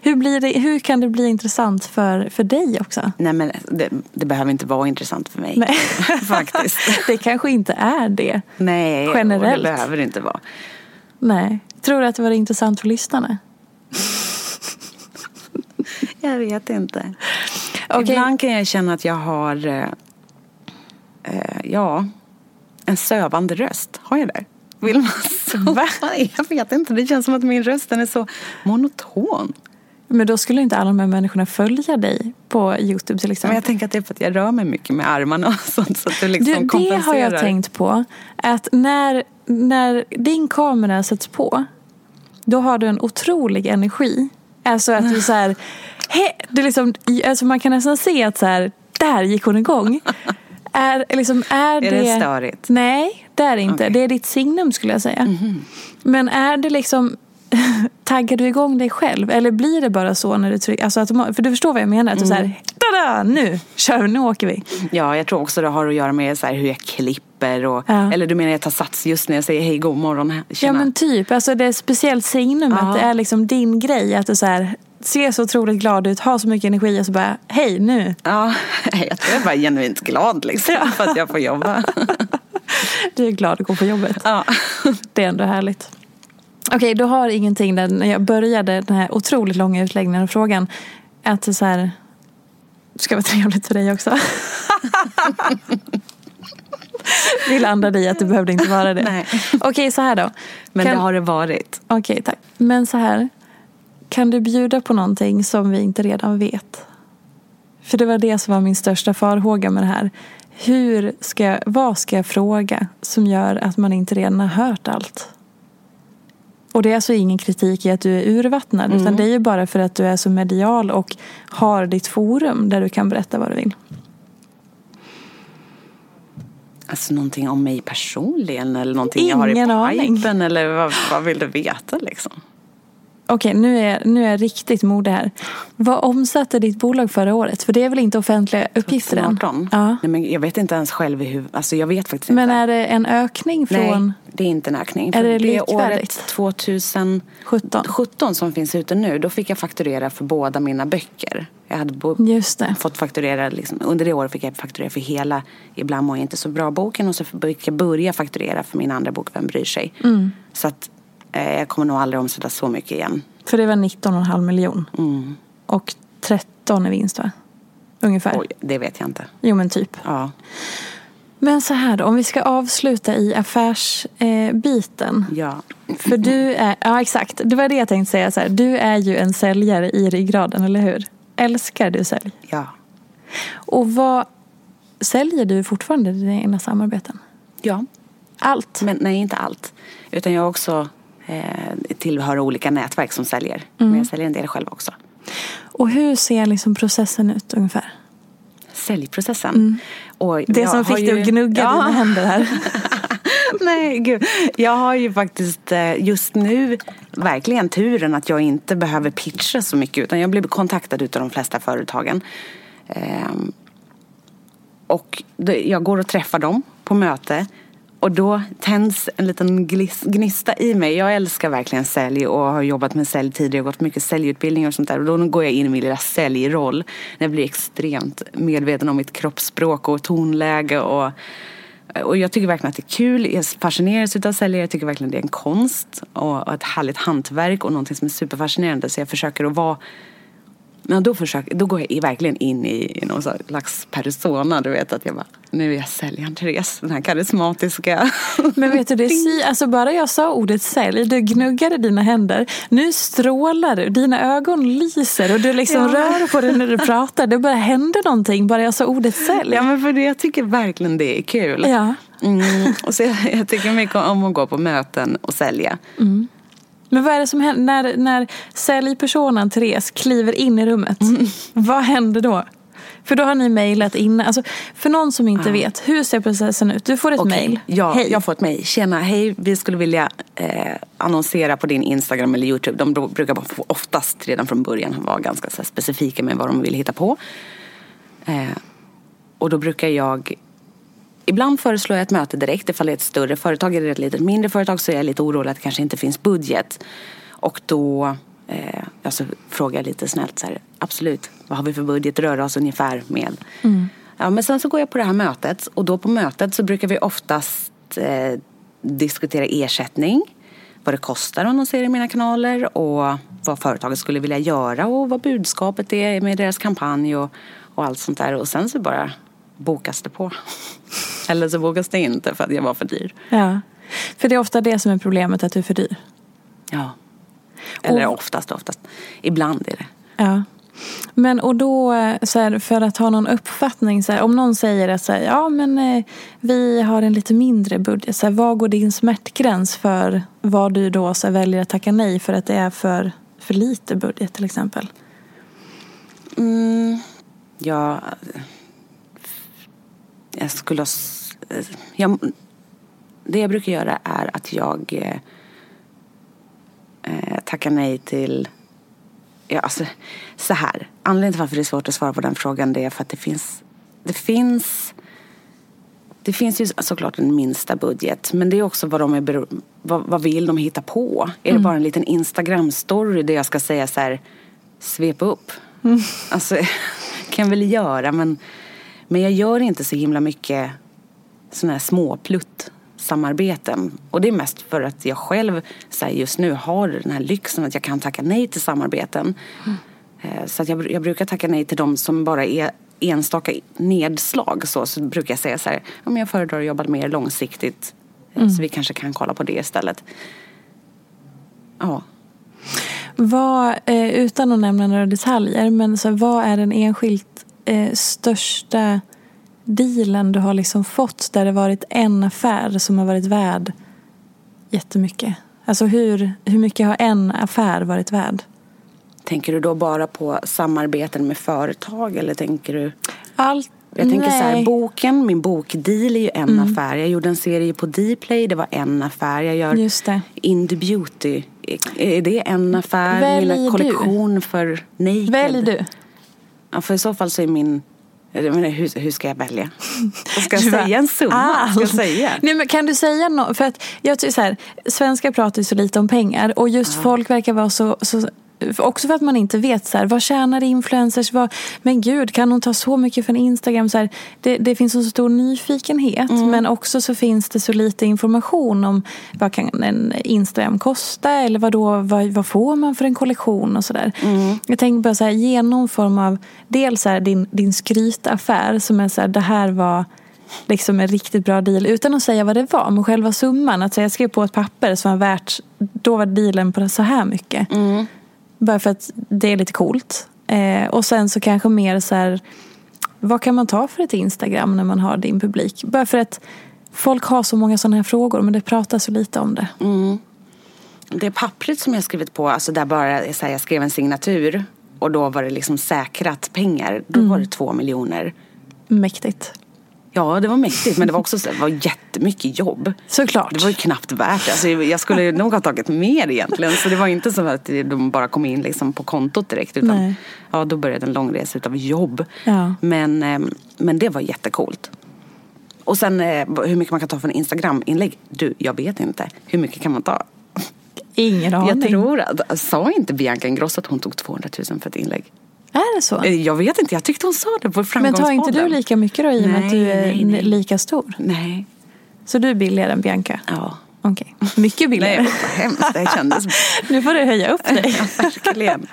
Hur, blir det, hur kan det bli intressant för, för dig också? nej men det, det behöver inte vara intressant för mig. Nej. Faktiskt. Det kanske inte är det. Nej, Generellt. det behöver det inte vara. Nej. Tror du att det var intressant för lyssnarna? Jag vet inte. Okej. Ibland kan jag känna att jag har, eh, eh, ja, en sövande röst. Har jag det? Vill man? Va? Jag vet inte, det känns som att min röst är så monoton. Men då skulle inte alla de här människorna följa dig på Youtube till Men exempel. jag tänker att det är för att jag rör mig mycket med armarna och sånt så att det liksom Du, det kompenserar. har jag tänkt på. Att när, när din kamera sätts på, då har du en otrolig energi. Alltså att du så här, he, det liksom, alltså man kan nästan se att så här, där gick hon igång. Är, liksom, är, Är det störigt? Nej, det är det inte. Mhm. Det är ditt signum skulle jag säga. Men är det liksom Taggar du igång dig själv? Eller blir det bara så när du trycker? Alltså för du förstår vad jag menar? Att du Mm. så här, tada, nu kör vi, nu åker vi. Ja, jag tror också det har att göra med så här hur jag klipper och, Ja. eller du menar jag tar sats just när jag säger hej god morgon, Ja tjena. men typ, alltså det är speciellt signum Ja. att det är liksom din grej. Att du så här, ser så otroligt glad ut, har så mycket energi och så bara, hej nu. Ja, jag tror jag är bara genuint glad liksom Ja. för att jag får jobba. Du är glad att gå på jobbet. Ja. Det är ändå härligt. Okej, du har ingenting där när jag började den här otroligt långa utläggningen och frågan. Att det så här, ska vara trevligt för dig också. Vi landade i att det behövde inte vara det. Nej. Okej, så här då. Men Kan- det har det varit. Okej, tack. Men så här. Kan du bjuda på någonting som vi inte redan vet? För det var det som var min största farhåga med det här. Hur ska, vad ska jag fråga som gör att man inte redan har hört allt? Och det är alltså ingen kritik i att du är urvattnad. Utan det är ju bara för att du är så medial och har ditt forum där du kan berätta vad du vill. Alltså någonting om mig personligen eller någonting jag har i Ingen aning. pipen eller vad, vad vill du veta liksom? Okej, nu är, nu är jag riktigt modig här. Vad omsatte ditt bolag förra året? För det är väl inte offentliga uppgifter än? 2018? Ja. Nej, men jag vet inte ens själv i huvudet. Alltså jag vet faktiskt Men inte. är det en ökning från... Nej, det är inte en ökning. Är det det året likvärdigt? 2017 17. som finns ute nu, då fick jag fakturera för båda mina böcker. Jag hade bo- fått fakturera, liksom, under det året fick jag fakturera för hela Ibland mår jag inte så bra-boken och så fick jag börja fakturera för min andra bok, Vem bryr sig? Mm. Så att jag kommer nog aldrig omsätta så mycket igen. För det var 19,5 miljon. Mm. Och 13 i vinst va? Ungefär. Oj, det vet jag inte. Jo men typ. Ja, Men så här då, om vi ska avsluta i affärsbiten. Eh, ja. För du är, ja exakt, det var det jag tänkte säga så här. Du är ju en säljare i ryggraden, eller hur? Älskar du sälj? ja. Och vad säljer du fortfarande i dina samarbeten? ja. Allt? Men nej, inte allt. Utan jag också eh, tillhör olika nätverk som säljer. Men jag säljer en del själv också. Och hur ser liksom processen ut ungefär? Säljprocessen. Och Mm. Det jag som fick dig att gnugga Ja. dina händer här. Nej, gud. Jag har ju faktiskt eh, just nu verkligen turen att jag inte behöver pitcha så mycket utan jag blir kontaktad utav de flesta företagen. Ehm, och det- jag går och träffar dem på möte och då tänds en liten gnista i mig. Jag älskar verkligen sälj och har jobbat med sälj tidigare och gått mycket säljutbildningar och sånt där. Och då går jag in i min lilla säljroll när jag blir extremt medveten om mitt kroppsspråk och tonläge och och jag tycker verkligen att det är kul. Jag fascineras utav säljare. Jag tycker verkligen det är en konst och ett härligt hantverk och någonting som är superfascinerande. Så jag försöker att vara men då, försöker, då går jag verkligen in i, i någon slags persona. Du vet att jag bara, nu är jag säljaren Therese, den här karismatiska. Men vet du, det är alltså bara jag sa ordet sälj, du gnuggade dina händer. Nu strålar du, dina ögon lyser och du liksom Ja. rör på dig när du pratar. Det bara hände någonting bara jag sa ordet sälj. Ja men för det, jag tycker verkligen det är kul. Ja. Mm, och så jag, jag tycker mycket om att gå på möten och sälja. Men vad är det som händer när, när säljpersonen Therese kliver in i rummet? Mm. Vad händer då? För då har ni mejlat in. Alltså, för någon som inte vet, hur ser processen ut? Du får ett Okej, mejl. Ja, Hej. jag får ett mejl. Tjena, hej, vi skulle vilja eh, annonsera på din Instagram eller Youtube. De brukar oftast redan från början vara ganska så specifika med vad de vill hitta på. Eh, och då brukar jag Ibland föreslår jag ett möte direkt ifall det är ett större företag. Är det ett litet mindre företag så är jag lite orolig att det kanske inte finns budget. Och då eh, alltså, frågar jag lite snällt så här, absolut, vad har vi för budget röra oss ungefär med? Ja, men sen så går jag på det här mötet och då på mötet så brukar vi oftast eh, diskutera ersättning, vad det kostar att annonsera i mina kanaler och vad företaget skulle vilja göra och vad budskapet är med deras kampanj och, och allt sånt där. Och sen så bara bokas det på. Eller så bokas det inte för att jag var för dyr. Ja. För det är ofta det som är problemet, att du är för dyr. Ja. Eller Och- oftast, oftast. Ibland är det. Ja. Men och då, eh, så här, för att ha någon uppfattning, så här, om någon säger att så här, ja men eh, vi har en lite mindre budget, så här, vad går din smärtgräns för vad du då så väljer att tacka nej för att det är för, för lite budget till exempel? Mm, ja, jag skulle ha... s- Jag, det jag brukar göra är att jag eh, eh, tackar nej till... Ja, alltså, så här. Anledningen till varför det är svårt att svara på den frågan det är för att det finns... Det finns... Det finns ju såklart en minsta budget men det är också vad de är vad, vad vill de hitta på? Är det bara en liten Instagram-story där jag ska säga så här svep upp? Alltså, kan jag väl göra men, men jag gör inte så himla mycket sådana här småplutt samarbeten. Och det är mest för att jag själv så just nu har den här lyxen att jag kan tacka nej till samarbeten. Eh, Så att jag, jag brukar tacka nej till de som bara är enstaka nedslag. Så, så brukar jag säga så här, men jag föredrar att jobba mer långsiktigt. eh, Så vi kanske kan kolla på det istället. Ja. Vad, eh, utan att nämna några detaljer, men så vad är den enskilt eh, största dealen du har liksom fått där det varit en affär som har varit värd jättemycket? Alltså hur, hur mycket har en affär varit värd? Tänker du då bara på samarbeten med företag eller tänker du? Allt, Jag tänker så här, Nej. boken, min bokdeal är ju en affär. Jag gjorde en serie på Dplay, det var en affär. Jag gör Just det. Indie Beauty, är det en affär? Välj Min du. kollektion för Naked. Välj du. Ja, för i så fall så är min... Menar, hur, hur ska jag välja? Ska jag säga en summa? Ska jag säga? Nej, men kan du säga något? För att jag tycker så här, svenskar pratar ju så lite om pengar och just folk verkar vara så, så Också för att man inte vet så här, vad tjänar influencers? Vad, men gud, kan hon ta så mycket från Instagram? Så här, det, det finns en så stor nyfikenhet men också så finns det så lite information om vad kan en Instagram kosta eller vad, då, vad, vad får man för en kollektion och sådär. Jag tänker bara så här, ge någon form av, dels så här, din, din skrytaffär som är så här, det här var liksom en riktigt bra deal utan att säga vad det var. Men själva summan, att säga, jag skrev på ett papper som var värt, då var dealen på så här mycket. Bara för att det är lite coolt. Eh, och sen så kanske mer så här, vad kan man ta för ett Instagram när man har din publik? Bara för att folk har så många sådana här frågor men det pratas så lite om det. Det pappret som jag skrivit på, alltså där bara så här, jag skrev en signatur och då var det liksom säkrat pengar. Då var det två miljoner. Mäktigt. Ja, det var mäktigt men det var också så, det var jättemycket jobb. Såklart. Det var ju knappt värt det. Alltså, jag skulle nog ha tagit mer egentligen. Så det var inte så att de bara kom in liksom på kontot direkt. Utan Nej. ja, då började en lång resa utav jobb. Ja. Men, eh, men det var jättecoolt. Och sen eh, hur mycket man kan ta för en Instagram-inlägg. Du, jag vet inte. Hur mycket kan man ta? Ingen aning. Jag tror att, sa inte Bianca Ingrosso att hon tog 200 000 för ett inlägg? Är det så? Eh, Jag vet inte, jag tyckte hon sa det på Men Framgångspodden. tar inte du lika mycket då i och med att du är nej, nej. lika stor? Nej. Så du är billigare än Bianca? Ja. Okej. Mycket billigare. Nej, vad hemskt det kändes. nu får du höja upp dig. Ja, verkligen.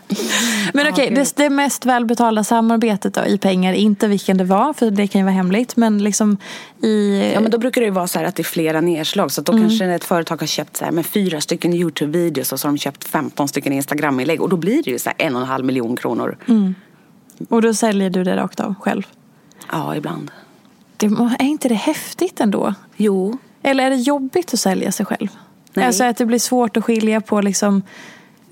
Men okej, gud. det, det mest välbetalda samarbetet då i pengar, inte vilken det var för det kan ju vara hemligt, men liksom i... Ja men då brukar det ju vara så här att det är flera nedslag. Så då Mm. kanske ett företag har köpt så här med fyra stycken Youtube-videos och så har de köpt 15 stycken Instagram-inlägg. Och då blir det ju så här en och en halv miljon kronor. Mm. Och då säljer du det rakt av själv. Ja, ibland. Det, är inte det häftigt ändå? Jo. Eller är det jobbigt att sälja sig själv? Nej. Alltså att det blir svårt att skilja på liksom...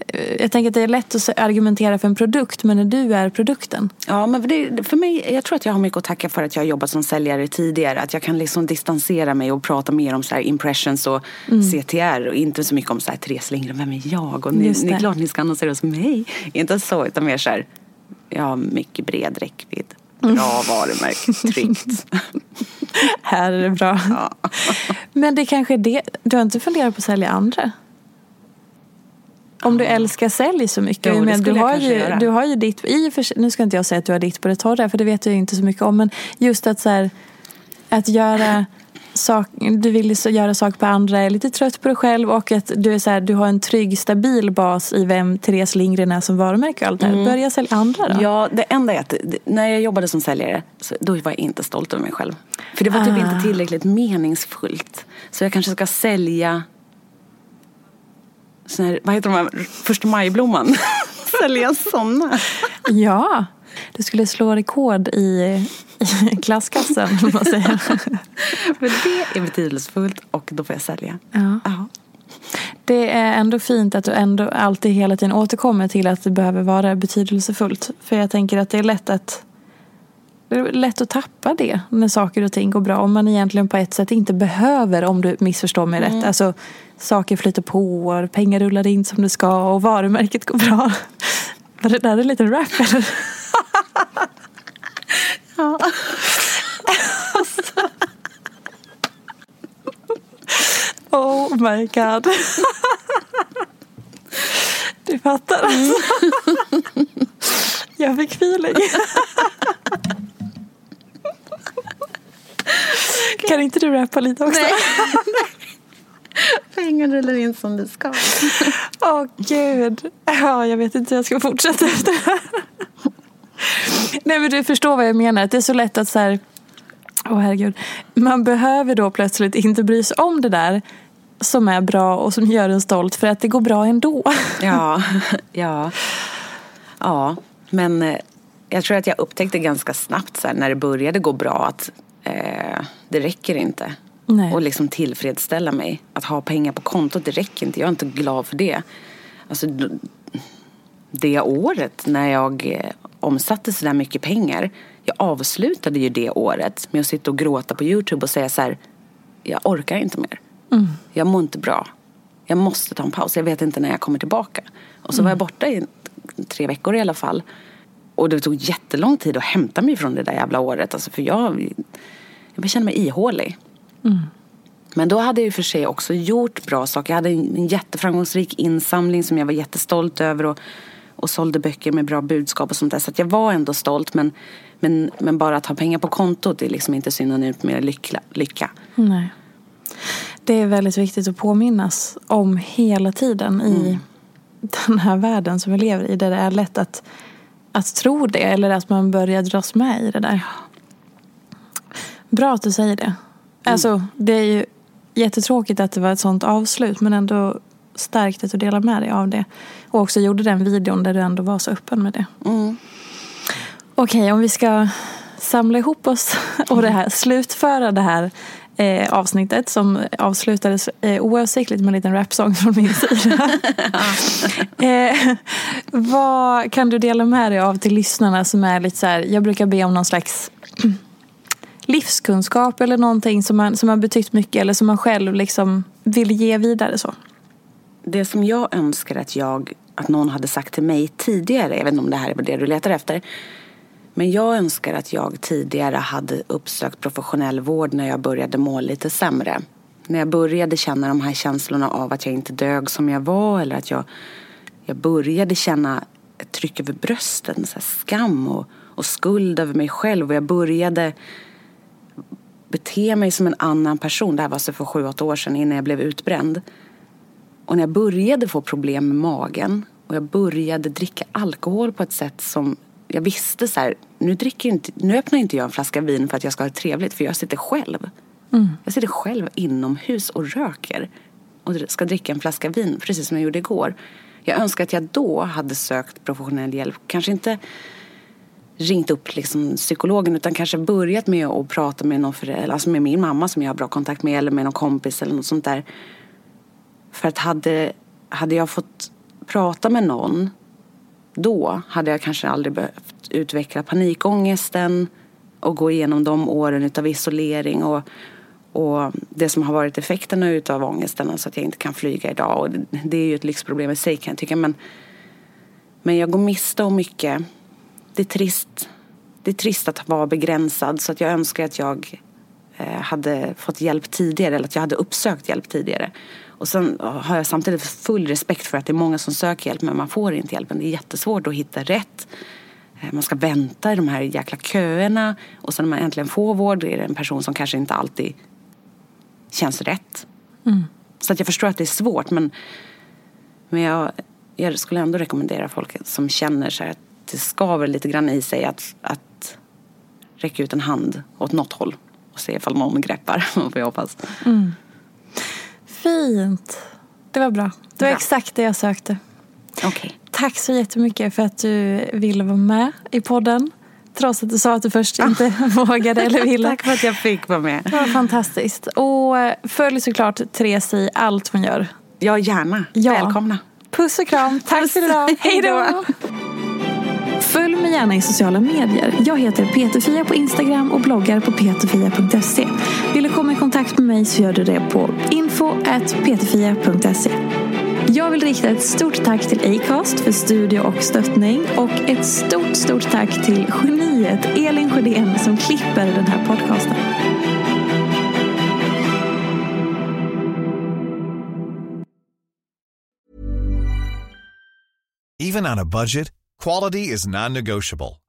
eh, Jag tänker att det är lätt att argumentera för en produkt, men när du är produkten. Ja, men det, för mig, jag tror att jag har mycket att tacka för att jag har jobbat som säljare tidigare. Att jag kan liksom distansera mig och prata mer om så impressions och CTR och inte så mycket om så här Therese Lindgren, vem är jag? Och ni, ni är klart ni ska annonsera hos mig. Inte så, utan mer så här, jag har mycket bred räckvidd. Bra varumärke, tryggt. Här är det bra. Ja. Men det kanske är det. Du har inte funderat på att sälja andra? Om du älskar sälj så mycket. Jo, men du, har ju, göra. du har ju ditt, i för nu ska inte jag säga att du har ditt på det torra, för det vet jag inte så mycket om. Men just att så här, att göra sak, du vill så göra saker på andra, är lite trött på dig själv och att du, är så här, du har en trygg, stabil bas i vem Therese Lindgren är som varumärke och allt här. Börja sälja andra då. Ja, det enda är att när jag jobbade som säljare, så då var jag inte stolt över mig själv. För det var typ Ah. inte tillräckligt meningsfullt. Så jag kanske ska sälja sån här, vad heter de här, första majblomman? sälja såna. Ja, du skulle slå rekord i, i klasskassen. man säger. För det är betydelsefullt och då får jag sälja. Ja. Ja. Det är ändå fint att du ändå alltid hela tiden återkommer till att det behöver vara betydelsefullt. För jag tänker att det är lätt att det är lätt att tappa det när saker och ting går bra. Om man egentligen på ett sätt inte behöver, om du missförstår mig rätt. Alltså, saker flyter på, pengar rullar in som det ska och varumärket går bra. Var det där en liten rap eller? Oh my god. Du fattar alltså. Jag fick feeling. Kan inte du rappa lite också? Pengar rullar in som det ska. Åh gud. Ja, jag vet inte hur jag ska fortsätta efter det här. Nej men du förstår vad jag menar. Det är så lätt att så här. Åh herregud. Man behöver då plötsligt inte bry sig om det där som är bra och som gör en stolt för att det går bra ändå. Ja, ja. Ja, men eh, jag tror att jag upptäckte ganska snabbt så här, när det började gå bra att eh, det räcker inte. Nej. Och liksom tillfredsställa mig. Att ha pengar på kontot, det räcker inte. Jag är inte glad för det. Alltså, det året när jag eh, omsatte så där mycket pengar. jag avslutade ju det året med att sitta och gråta på Youtube och säga så här, jag orkar inte mer. Mm. Jag mår inte bra. Jag måste ta en paus. Jag vet inte när jag kommer tillbaka. Och så mm. var jag borta i tre veckor i alla fall. Och det tog jättelång tid att hämta mig från det där jävla året. Alltså för jag, jag kände mig ihålig. Mm. Men då hade jag ju för sig också gjort bra saker. Jag hade en jätteframgångsrik insamling som jag var jättestolt över. Och, och sålde böcker med bra budskap och sånt där. Så jag var ändå stolt. Men, men, men bara att ha pengar på kontot är liksom inte synonymt med lycka. lycka. Nej. Det är väldigt viktigt att påminnas om hela tiden i mm. den här världen som vi lever i. Där det är lätt att, att tro det eller att man börjar dras med i det där. Bra att du säger det. Mm. Alltså, det är ju jättetråkigt att det var ett sånt avslut men ändå starkt att du delar med dig av det. Och också gjorde den videon där du ändå var så öppen med det. Mm. Okej, okay, om vi ska samla ihop oss och det här, slutföra det här eh, avsnittet som avslutades eh, oavsiktligt med en liten rapsång från min sida. eh, vad kan du dela med dig av till lyssnarna som är lite så här, jag brukar be om någon slags livskunskap eller någonting som, man, som har betytt mycket eller som man själv liksom vill ge vidare så? Det som jag önskar att jag, att någon hade sagt till mig tidigare, jag vet inte om det här är det du letar efter, men jag önskar att jag tidigare hade uppsökt professionell vård när jag började må lite sämre. När jag började känna de här känslorna av att jag inte dög som jag var eller att jag, jag började känna ett tryck över brösten, så skam och, och skuld över mig själv och jag började bete mig som en annan person. Det här var alltså för sju, åtta år sedan innan jag blev utbränd. Och när jag började få problem med magen och jag började dricka alkohol på ett sätt som jag visste så här, nu, dricker inte, nu öppnar inte jag en flaska vin för att jag ska ha det trevligt för jag sitter själv. Mm. Jag sitter själv inomhus och röker och ska dricka en flaska vin precis som jag gjorde igår. Jag önskar att jag då hade sökt professionell hjälp. Kanske inte ringt upp liksom psykologen utan kanske börjat med att prata med någon förälder, alltså med min mamma som jag har bra kontakt med eller med någon kompis eller något sånt där. För att hade, hade jag fått prata med någon då hade jag kanske aldrig behövt utveckla panikångesten och gå igenom de åren utav isolering och, och det som har varit effekterna utav ångesten, alltså att jag inte kan flyga idag. Och det, det är ju ett lyxproblem i sig kan jag tycka. Men, men jag går miste om mycket. Det är trist. Det är trist att vara begränsad så att jag önskar att jag eh, hade fått hjälp tidigare eller att jag hade uppsökt hjälp tidigare. Och sen har jag samtidigt full respekt för att det är många som söker hjälp men man får inte hjälpen. Det är jättesvårt att hitta rätt. Eh, man ska vänta i de här jäkla köerna och sen när man äntligen får vård är det en person som kanske inte alltid känns rätt. Mm. Så att jag förstår att det är svårt men, men jag, jag skulle ändå rekommendera folk som känner så att det skaver lite grann i sig att, att räcka ut en hand åt något håll och se ifall någon greppar, får jag hoppas. Mm. Fint. Det var bra. Det var bra. exakt det jag sökte. Okay. Tack så jättemycket för att du ville vara med i podden. Trots att du sa att du först inte vågade eller ville. Tack för att jag fick vara med. Det var fantastiskt. Och eh, följ såklart Therese i allt hon gör. Ja, gärna. Ja. Välkomna. Puss och kram. Tack för idag. Hej då. Följ mig gärna i sociala medier. Jag heter Peterfia på Instagram och bloggar på peterfia.se kontakt med mig så gör du det på info.peterfia.se. Jag vill rikta ett stort tack till Acast för studio och stöttning och ett stort, stort tack till geniet Elin Sjödén som klipper den här podcasten. Even on a budget Quality is non-negotiable.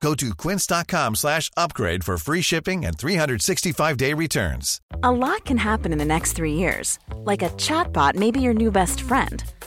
Go to quince.com slash upgrade for free shipping and 365-day returns. A lot can happen in the next three years. Like a chatbot may be your new best friend.